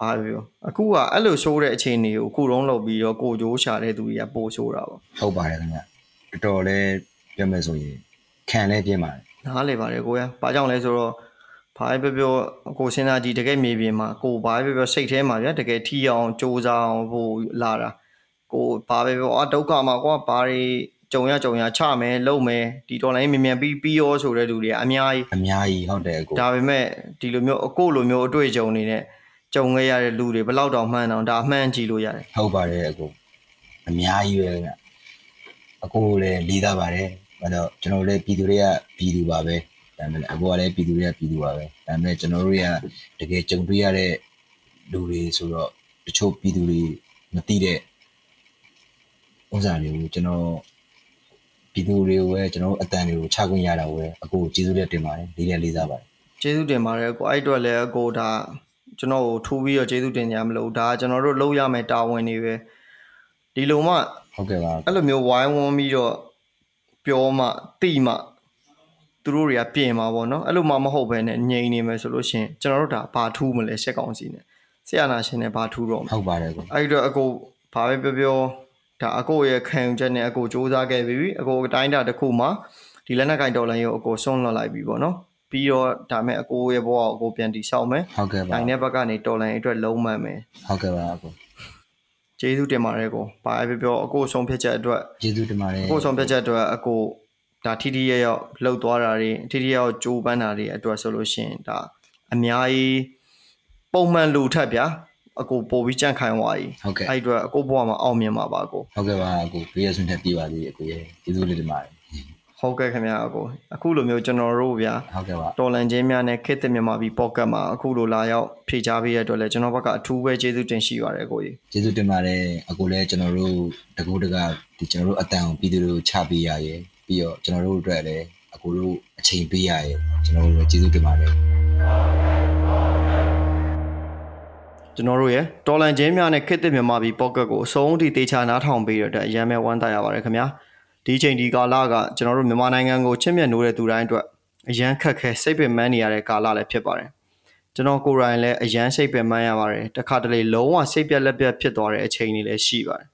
Speaker 1: ဘာပဲပြောအခုကအဲ့လိုစိုးတဲ့အခြေအနေကိုအခုတုံးလုပ်ပြီးတော့ကိုကြိုးရှာတဲ့သူတွေကပိုစိုးတာပေါ့
Speaker 2: ဟုတ်ပါတယ်ခင်ဗျတော်တော်လေးပြောမယ်ဆိုရင်ခံလဲပြင်းပါတယ်
Speaker 1: နားလေပါတယ်ကိုရဘာကြောင့်လဲဆိုတော့ဘာပဲပြောပြောကိုစဉ်းစားကြည့်တကယ်မြေပြင်မှာကိုဘာပဲပြောပြောစိတ်ထဲမှာဗျာတကယ်ထီအောင်စူးစမ်းအောင်ဟိုလာတာကိုဘာပဲပြောအာဒုက္ခမှာကွာဘာတွေကြုံရကြုံရချမယ်လုံမယ်ဒီတော်လိုင်းမြန်မြန်ပြီးပြီးရောဆိုတဲ့လူတွေကအများကြီး
Speaker 2: အများကြီးဟုတ်တယ်ကို
Speaker 1: ဒါပေမဲ့ဒီလိုမျိုးအကိုလိုမျိုးအတွေ့အကြုံတွေနဲ့ ကြုံခဲ့ရတဲ့လူတွေဘယ်လောက်တောင်မှန်းအောင်ဒါအမှန်ကြည့်လို့ရတယ်
Speaker 2: ဟုတ်ပါတယ်အကိုအများကြီးပဲခင်ဗျအကိုလည်းလေးသားပါတယ်အဲ့တော့ကျွန်တော်လည်းပြည်သူတွေကပြည်သူပါပဲဒါပေမဲ့အကိုကလည်းပြည်သူတွေကပြည်သူပါပဲဒါပေမဲ့ကျွန်တော်တို့ကတကယ်ကြုံတွေ့ရတဲ့လူတွေဆိုတော့တချို့ပြည်သူတွေမသိတဲ့ဥစ္စာတွေကိုကျွန်တော်ပြည်သူတွေကိုပဲကျွန်တော်တို့အတန်တွေကိုချခွင့်ရတာကိုပဲအကိုကျေးဇူးလက်တင်ပါတယ်လေးလက်လေးစားပါတယ်
Speaker 1: ကျေးဇူးတင်ပါတယ်အကိုအဲ့အတွက်လည်းအကိုဒါ ကျွန်တော်ကိုထူးပြီးတော့ကျေးဇူးတင်ကြမလို့ဒါကျွန်တော်တို့လုပ်ရမယ့်တာဝန်တွေပဲဒီလိုမှ
Speaker 2: ဟုတ်ကဲ့ပါ
Speaker 1: အဲ့လိုမျိုးဝိုင်းဝန်းပြီးတော့ပြောမှတိမှသူတို့တွေကပြင်မှာပေါ့နော်အဲ့လိုမှမဟုတ်ဘဲနဲ့ငြိမ်နေမယ်ဆိုလို့ရှိရင်ကျွန်တော်တို့ဒါဘာထူးမလဲစက်ကောင်စီနဲ့ဆရာနာရှင်နဲ့ဘာထူးတော့မလဲ
Speaker 2: ဟုတ်ပါတယ်ကို
Speaker 1: အဲ့ဒီတော့အကိုဘာပဲပြောပြောဒါအကိုရဲ့ခံယူချက်နဲ့အကိုစူးစမ်းခဲ့ပြီအကိုအတိုင်းတာတစ်ခုမှာဒီလက်နက်ကင်ဒေါ်လာကိုအကိုဆွန့်လွတ်လိုက်ပြီပေါ့နော် ပြီးတော့ဒါမဲ့အကိုရဲ့ဘဝကိုအကိုပြန်တည်ဆောက်မယ်
Speaker 2: ဟုတ်ကဲ့ပါ
Speaker 1: နိုင်တဲ့ဘက်ကနေဒေါ်လာအတွက်လုံးမှန်မယ်
Speaker 2: ဟုတ်ကဲ့ပါအကို
Speaker 1: ကျေးဇူးတင်ပါတယ်ကိုဘာပဲပြောပြောအကိုဆုံးဖြတ်ချက်အတွက်
Speaker 2: ကျေးဇူးတင်ပါတယ်
Speaker 1: အကိုဆုံးဖြတ်ချက်အတွက်အကိုဒါထီထီရဲ့ရောက်လှုပ်သွားတာတွေထီထီရဲ့ရောက်ကြိုးပမ်းတာတွေအတွက်ဆိုလို့ရှိရင်ဒါအများကြီးပုံမှန်လူထက်ဗျာအကိုပို့ပြီးကြန့်ခိုင်သွားပြီ
Speaker 2: ဟုတ်ကဲ့
Speaker 1: အဲ့ဒီအတွက်အကိုဘဝမှာအောင်မြင်ပါပါအကို
Speaker 2: ဟုတ်ကဲ့ပါအကိုပြည့်ရဆွန်းတဲ့ပြပါသေးအကိုရဲ့ကျေးဇူးလေးတင်ပါတယ်
Speaker 1: ဟုတ်ကဲ့ခင်ဗျာအကိုအခုလိုမျိုးကျွန်တော်တို့ဗျာ
Speaker 2: ဟုတ်ကဲ့ပါ
Speaker 1: တော်လန်ချင်းများနဲ့ခေတ်သစ်မြန်မာပြည်ပေါ့ကတ်မှာအခုလိုလာရောက်ဖြေချပေးရတဲ့အတွက်လည်းကျွန်တော်ဘက်ကအထူးပဲကျေးဇူးတင်ရှိပါတယ်အကိုကြီး
Speaker 2: ကျေးဇူးတင်ပါတယ်အကိုလည်းကျွန်တော်တို့တကူတကဒီကျွန်တော်တို့အတန်ကိုပြည်သူတွေကိုချပေးရရယ်ပြီးတော့ကျွန်တော်တို့အတွက်လည်းအကိုတို့အချိန်ပေးရရယ်ကျွန်တော်တို့လည်းကျေးဇူးတင်ပါတယ်
Speaker 1: ကျွန်တော်တို့ရဲ့တော်လန်ချင်းများနဲ့ခေတ်သစ်မြန်မာပြည်ပေါ့ကတ်ကိုအဆုံးထိတေချာနားထောင်ပေးရတဲ့အရန်မဲ့ဝမ်းသာရပါတယ်ခင်ဗျာ ဒီချိန်ဒီကာလကကျွန်တော်တို့မြန်မာနိုင်ငံကိုချစ်မြတ်နိုးတဲ့သူတိုင်းအတွက်အရန်ခက်ခဲစိတ်ပင်ပန်းနေရတဲ့ကာလလည်းဖြစ်ပါတယ်ကျွန်တော်ကိုယ်တိုင်လည်းအရန်စိတ်ပင်ပန်းရပါတယ်တခါတလေလုံးဝစိတ်ပြက်လက်ပြက်ဖြစ်သွားတဲ့အချိန်တွေလည်းရှိပါတယ်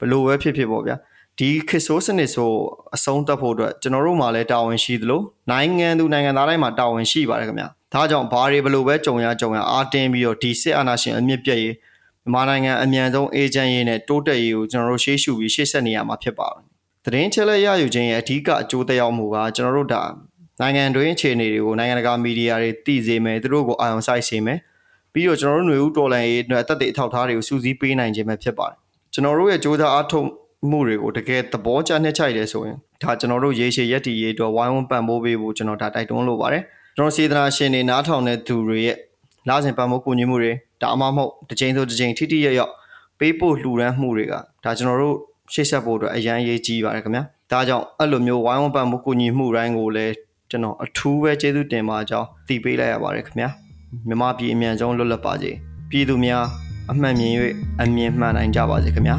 Speaker 1: ဘလို့ပဲဖြစ်ဖြစ်ပေါ့ဗျာဒီခစ်ဆိုးစနစ်ဆိုအဆုံးသတ်ဖို့အတွက်ကျွန်တော်တို့မှာလည်းတာဝန်ရှိသလိုနိုင်ငံသူနိုင်ငံသားတိုင်းမှာတာဝန်ရှိပါတယ်ခင်ဗျာဒါကြောင့်ဘာတွေဘလို့ပဲကြုံရကြုံရအားတင်းပြီးတော့ဒီစစ်အာဏာရှင်အမြင့်ပြည့်ရေးမြန်မာနိုင်ငံအမြန်ဆုံးအေဂျင့်ရေးနဲ့တိုးတက်ရေးကိုကျွန်တော်တို့ရှေ့ရှုပြီးရှေ့ဆက်နေရမှာဖြစ်ပါတယ် သတင်းချက်လက်ရယူခြင်းရဲ့အဓိကအကျိုးသက်ရောက်မှုကကျွန်တော်တို့ဒါနိုင်ငံတွင်းအခြေအနေတွေကိုနိုင်ငံတကာမီဒီယာတွေသိစေမယ်သူတို့ကိုအာရုံစိုက်စေမယ်ပြီးတော့ကျွန်တော်တို့ຫນွေဦးတော်လန်ရေးအတွက်အသက်တွေအထောက်အထားတွေကိုစူးစီးပေးနိုင်ခြင်းပဲဖြစ်ပါတယ်ကျွန်တော်တို့ရဲ့စ조사အားထုတ်မှုတွေကိုတကယ်သဘောကျနှစ်ချိုက်တယ်ဆိုရင်ဒါကျွန်တော်တို့ရေရှည်ရက်တည်ရေးအတွက်ဝိုင်းဝန်းပံ့ပိုးပေးဖို့ကျွန်တော်ဒါတိုက်တွန်းလိုပါတယ်ကျွန်တော်စေတနာရှင်တွေနားထောင်တဲ့သူတွေရဲ့လာစဉ်ပံ့ပိုးကူညီမှုတွေဒါအမှမဟုတ်တစ်ချိန်ဆိုတစ်ချိန်ထိထိရရောက်ပေးဖို့လှူဒန်းမှုတွေကဒါကျွန်တော်တို့ ရှေ့ဆက်ဖို့အတွက်အရန်ရေးကြီးပါတယ်ခင်ဗျာဒါကြောင့်အဲ့လိုမျိုးဝိုင်းဝန်းပံ့ပိုးကူညီမှုတိုင်းကိုလည်းကျွန်တော်အထူးပဲကျေးဇူးတင်ပါကြောင်းတည်ပေးလိုက်ရပါတယ်ခင်ဗျာမြမပြည်အမြန်ဆုံးလွတ်လပ်ပါစေပြည်သူများအမှန်မြင်၍အမြင်မှန်နိုင်ကြပါစေခင်ဗျာ